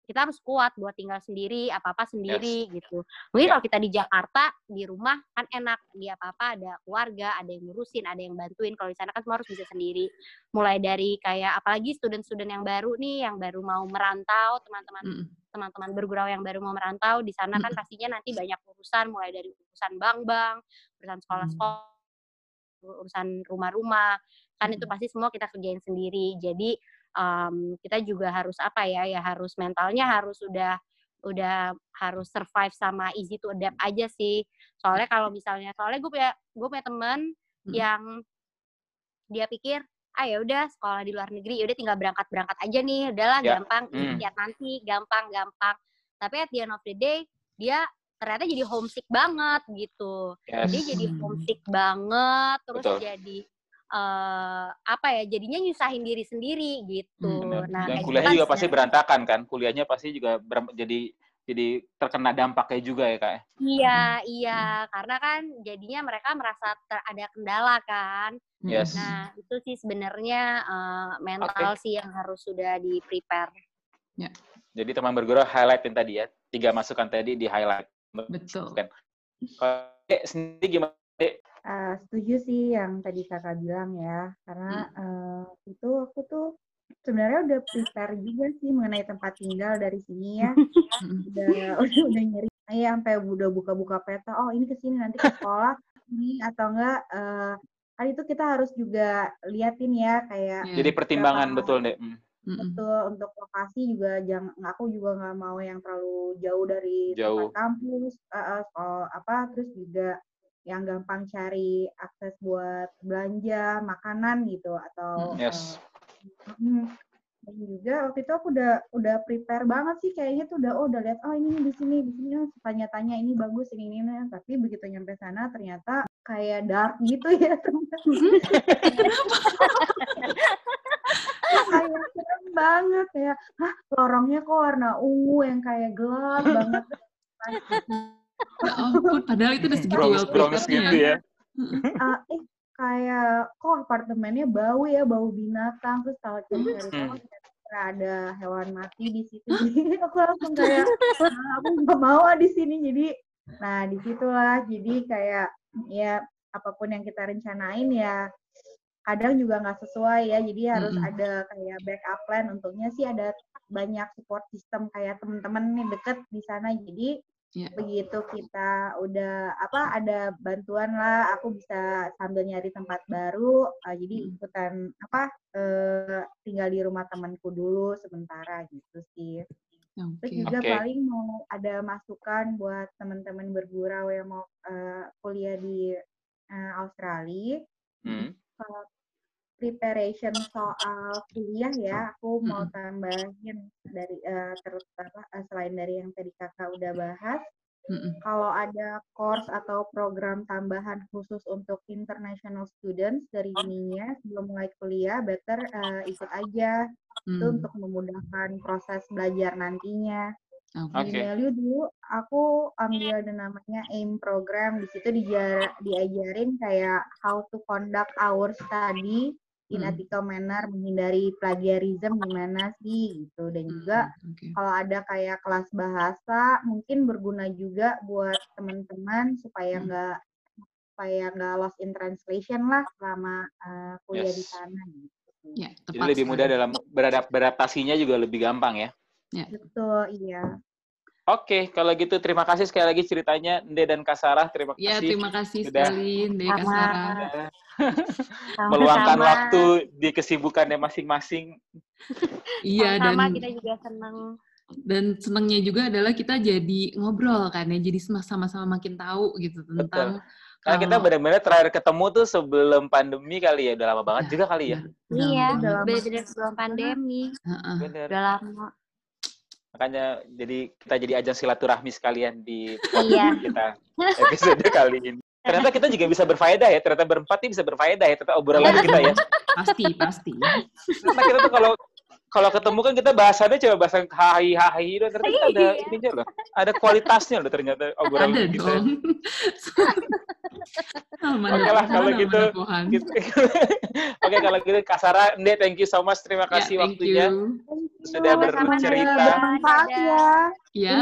kita harus kuat buat tinggal sendiri, apa-apa sendiri yes. gitu. Mungkin yeah. kalau kita di Jakarta di rumah kan enak, dia apa-apa ada keluarga, ada yang ngurusin, ada yang bantuin. Kalau di sana kan semua harus bisa sendiri. Mulai dari kayak apalagi student-student yang baru nih, yang baru mau merantau, teman-teman mm. teman-teman bergurau yang baru mau merantau di sana kan pastinya nanti banyak urusan mulai dari urusan bank-bank, urusan sekolah-sekolah, urusan rumah-rumah kan itu pasti semua kita kerjain sendiri jadi um, kita juga harus apa ya ya harus mentalnya harus udah udah harus survive sama easy to adapt aja sih soalnya kalau misalnya soalnya gue punya gue punya temen hmm. yang dia pikir ah ya udah sekolah di luar negeri ya udah tinggal berangkat berangkat aja nih udahlah yeah. gampang hmm. lihat nanti gampang gampang tapi at the end of the day dia ternyata jadi homesick banget gitu yes. dia jadi homesick banget terus Betul. jadi uh, apa ya jadinya nyusahin diri sendiri gitu. Hmm, nah, dan kuliahnya juga pasti berantakan kan? Kuliahnya pasti juga jadi jadi terkena dampaknya juga ya kak? Ya? Iya iya karena kan jadinya mereka merasa ter ada kendala kan. Yes. Nah itu sih sebenarnya uh, mental okay. sih yang harus sudah di prepare. Ya. Jadi teman berguru highlightin tadi ya tiga masukan tadi di highlight. Betul. Kalau sendiri gimana? Uh, setuju sih yang tadi kakak bilang ya, karena uh, itu aku tuh sebenarnya udah prepare juga sih mengenai tempat tinggal dari sini ya. udah udah udah nyari ya sampai udah buka-buka peta. Oh ini ke sini nanti ke sekolah ini atau enggak uh, kan itu kita harus juga liatin ya kayak. Jadi pertimbangan betul deh. Mm. Betul untuk lokasi juga jangan aku juga nggak mau yang terlalu jauh dari jauh. tempat kampus, uh, uh, apa terus juga yang gampang cari akses buat belanja makanan gitu atau yes. uh, dan juga waktu itu aku udah udah prepare banget sih kayaknya tuh udah oh udah lihat oh ini di sini di sini oh, tanya-tanya ini bagus ini ini nah. tapi begitu nyampe sana ternyata kayak dark gitu ya kayak serem banget ya. Hah lorongnya kok warna ungu yang kayak gelap banget Ya ampun, padahal itu udah segitu well prepared gitu ya. Uh, eh, kayak kok apartemennya bau ya, bau binatang, terus kalau cari cari ada hewan mati di situ, jadi aku langsung kayak ah, aku nggak mau ah di sini, jadi nah di situlah jadi kayak ya apa pun yang kita rencanain ya kadang juga nggak sesuai ya. Jadi harus mm -hmm. ada kayak backup plan. Untungnya sih ada banyak support system kayak teman-teman nih deket di sana. Jadi Yeah. Begitu kita udah apa ada bantuan lah, aku bisa sambil nyari tempat baru. Uh, jadi hmm. ikutan apa uh, tinggal di rumah temanku dulu sementara gitu sih. Okay. Terus juga okay. paling mau ada masukan buat teman-teman bergurau yang mau uh, kuliah di uh, Australia. Hmm preparation soal kuliah ya, aku mau tambahin dari uh, terus apa uh, selain dari yang tadi kakak udah bahas, mm kalau ada course atau program tambahan khusus untuk international students dari ininya sebelum mulai kuliah, better uh, ikut aja mm. itu untuk memudahkan proses belajar nantinya. Okay. Di value dulu aku ambil ada namanya AIM program di situ dijar, diajarin kayak how to conduct our study in hmm. ethical manner menghindari plagiarism gimana sih gitu dan juga hmm, okay. kalau ada kayak kelas bahasa mungkin berguna juga buat teman-teman supaya hmm. nggak hmm. supaya nggak lost in translation lah selama uh, kuliah yes. di sana gitu. Ya, Jadi lebih mudah dalam beradap beradaptasinya juga lebih gampang ya. ya. Betul, iya. Oke, kalau gitu terima kasih sekali lagi ceritanya Nde dan Kasara. Terima Ya, kasih terima kasih sudah- sekali, Dek Sama. Kasara. sudah Sama-sama. meluangkan waktu di kesibukannya masing-masing. Iya, dan kita juga senang. dan senangnya juga adalah kita jadi ngobrol kan ya, jadi sama-sama makin tahu gitu tentang Karena kita benar-benar terakhir ketemu tuh sebelum pandemi kali ya, udah lama banget Ya, juga kali ya. udah Iya, lama banget. lama. bener-bener sebelum pandemi. Heeh. Bener. Udah lama. Makanya jadi kita jadi ajang silaturahmi sekalian di Iya. kita episode kali ini. Ternyata kita juga bisa berfaedah ya. Ternyata berempat ini bisa berfaedah ya. Ternyata obrolan kita ya. Pasti, pasti. Karena kita tuh kalau kalau ketemu kan kita bahasannya coba bahasan hahi hahi doang. Ternyata ada Iya. ininya loh. Ada kualitasnya loh ternyata obrolan Ada kita. dong. Oke lah, Pohan, kalau gitu. Gitu. Oke kalau gitu Kasara, Nde, thank you so much. Terima Ya, kasih thank waktunya. you. Sudah Sama-sama, bercerita. Bermanfaat ya. Ya,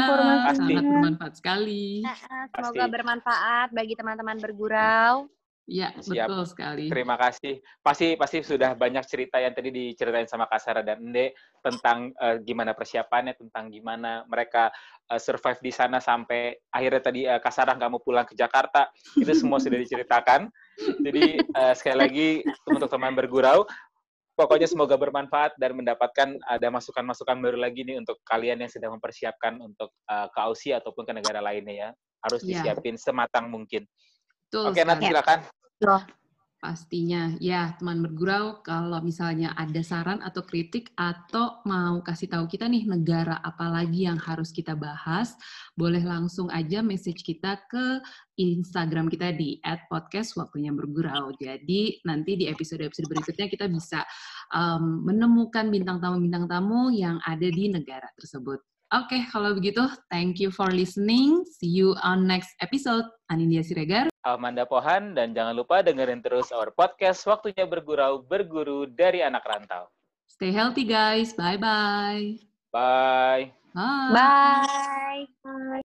sangat bermanfaat sekali. Nah, Pasti. Semoga bermanfaat bagi teman-teman bergurau. Ya, Siap. betul sekali. Terima kasih. Pasti pasti sudah banyak cerita yang tadi diceritain sama Kasara dan Nde tentang eh, gimana persiapannya, tentang gimana mereka eh, survive di sana sampai akhirnya tadi eh, Kasara nggak mau pulang ke Jakarta. Itu semua sudah diceritakan. Jadi eh, sekali lagi untuk teman bergurau, pokoknya semoga bermanfaat dan mendapatkan ada masukan-masukan baru lagi nih untuk kalian yang sedang mempersiapkan untuk eh, ke Aussie ataupun ke negara lainnya ya. Harus Ya. disiapin sematang mungkin. Betul Oke, nanti sekali. silakan. Pastinya, ya teman bergurau kalau misalnya ada saran atau kritik atau mau kasih tahu kita nih negara apa lagi yang harus kita bahas, boleh langsung aja message kita ke Instagram kita di @podcast waktunya bergurau. Jadi nanti di episode-episode berikutnya kita bisa um, menemukan bintang tamu-bintang tamu yang ada di negara tersebut. Oke, kalau begitu, thank you for listening. See you on next episode. Anindya Siregar. Amanda Pohan dan jangan lupa dengerin terus our podcast Waktunya Bergurau Berguru dari Anak Rantau. Stay healthy, guys. Bye-bye. Bye. Bye. Bye.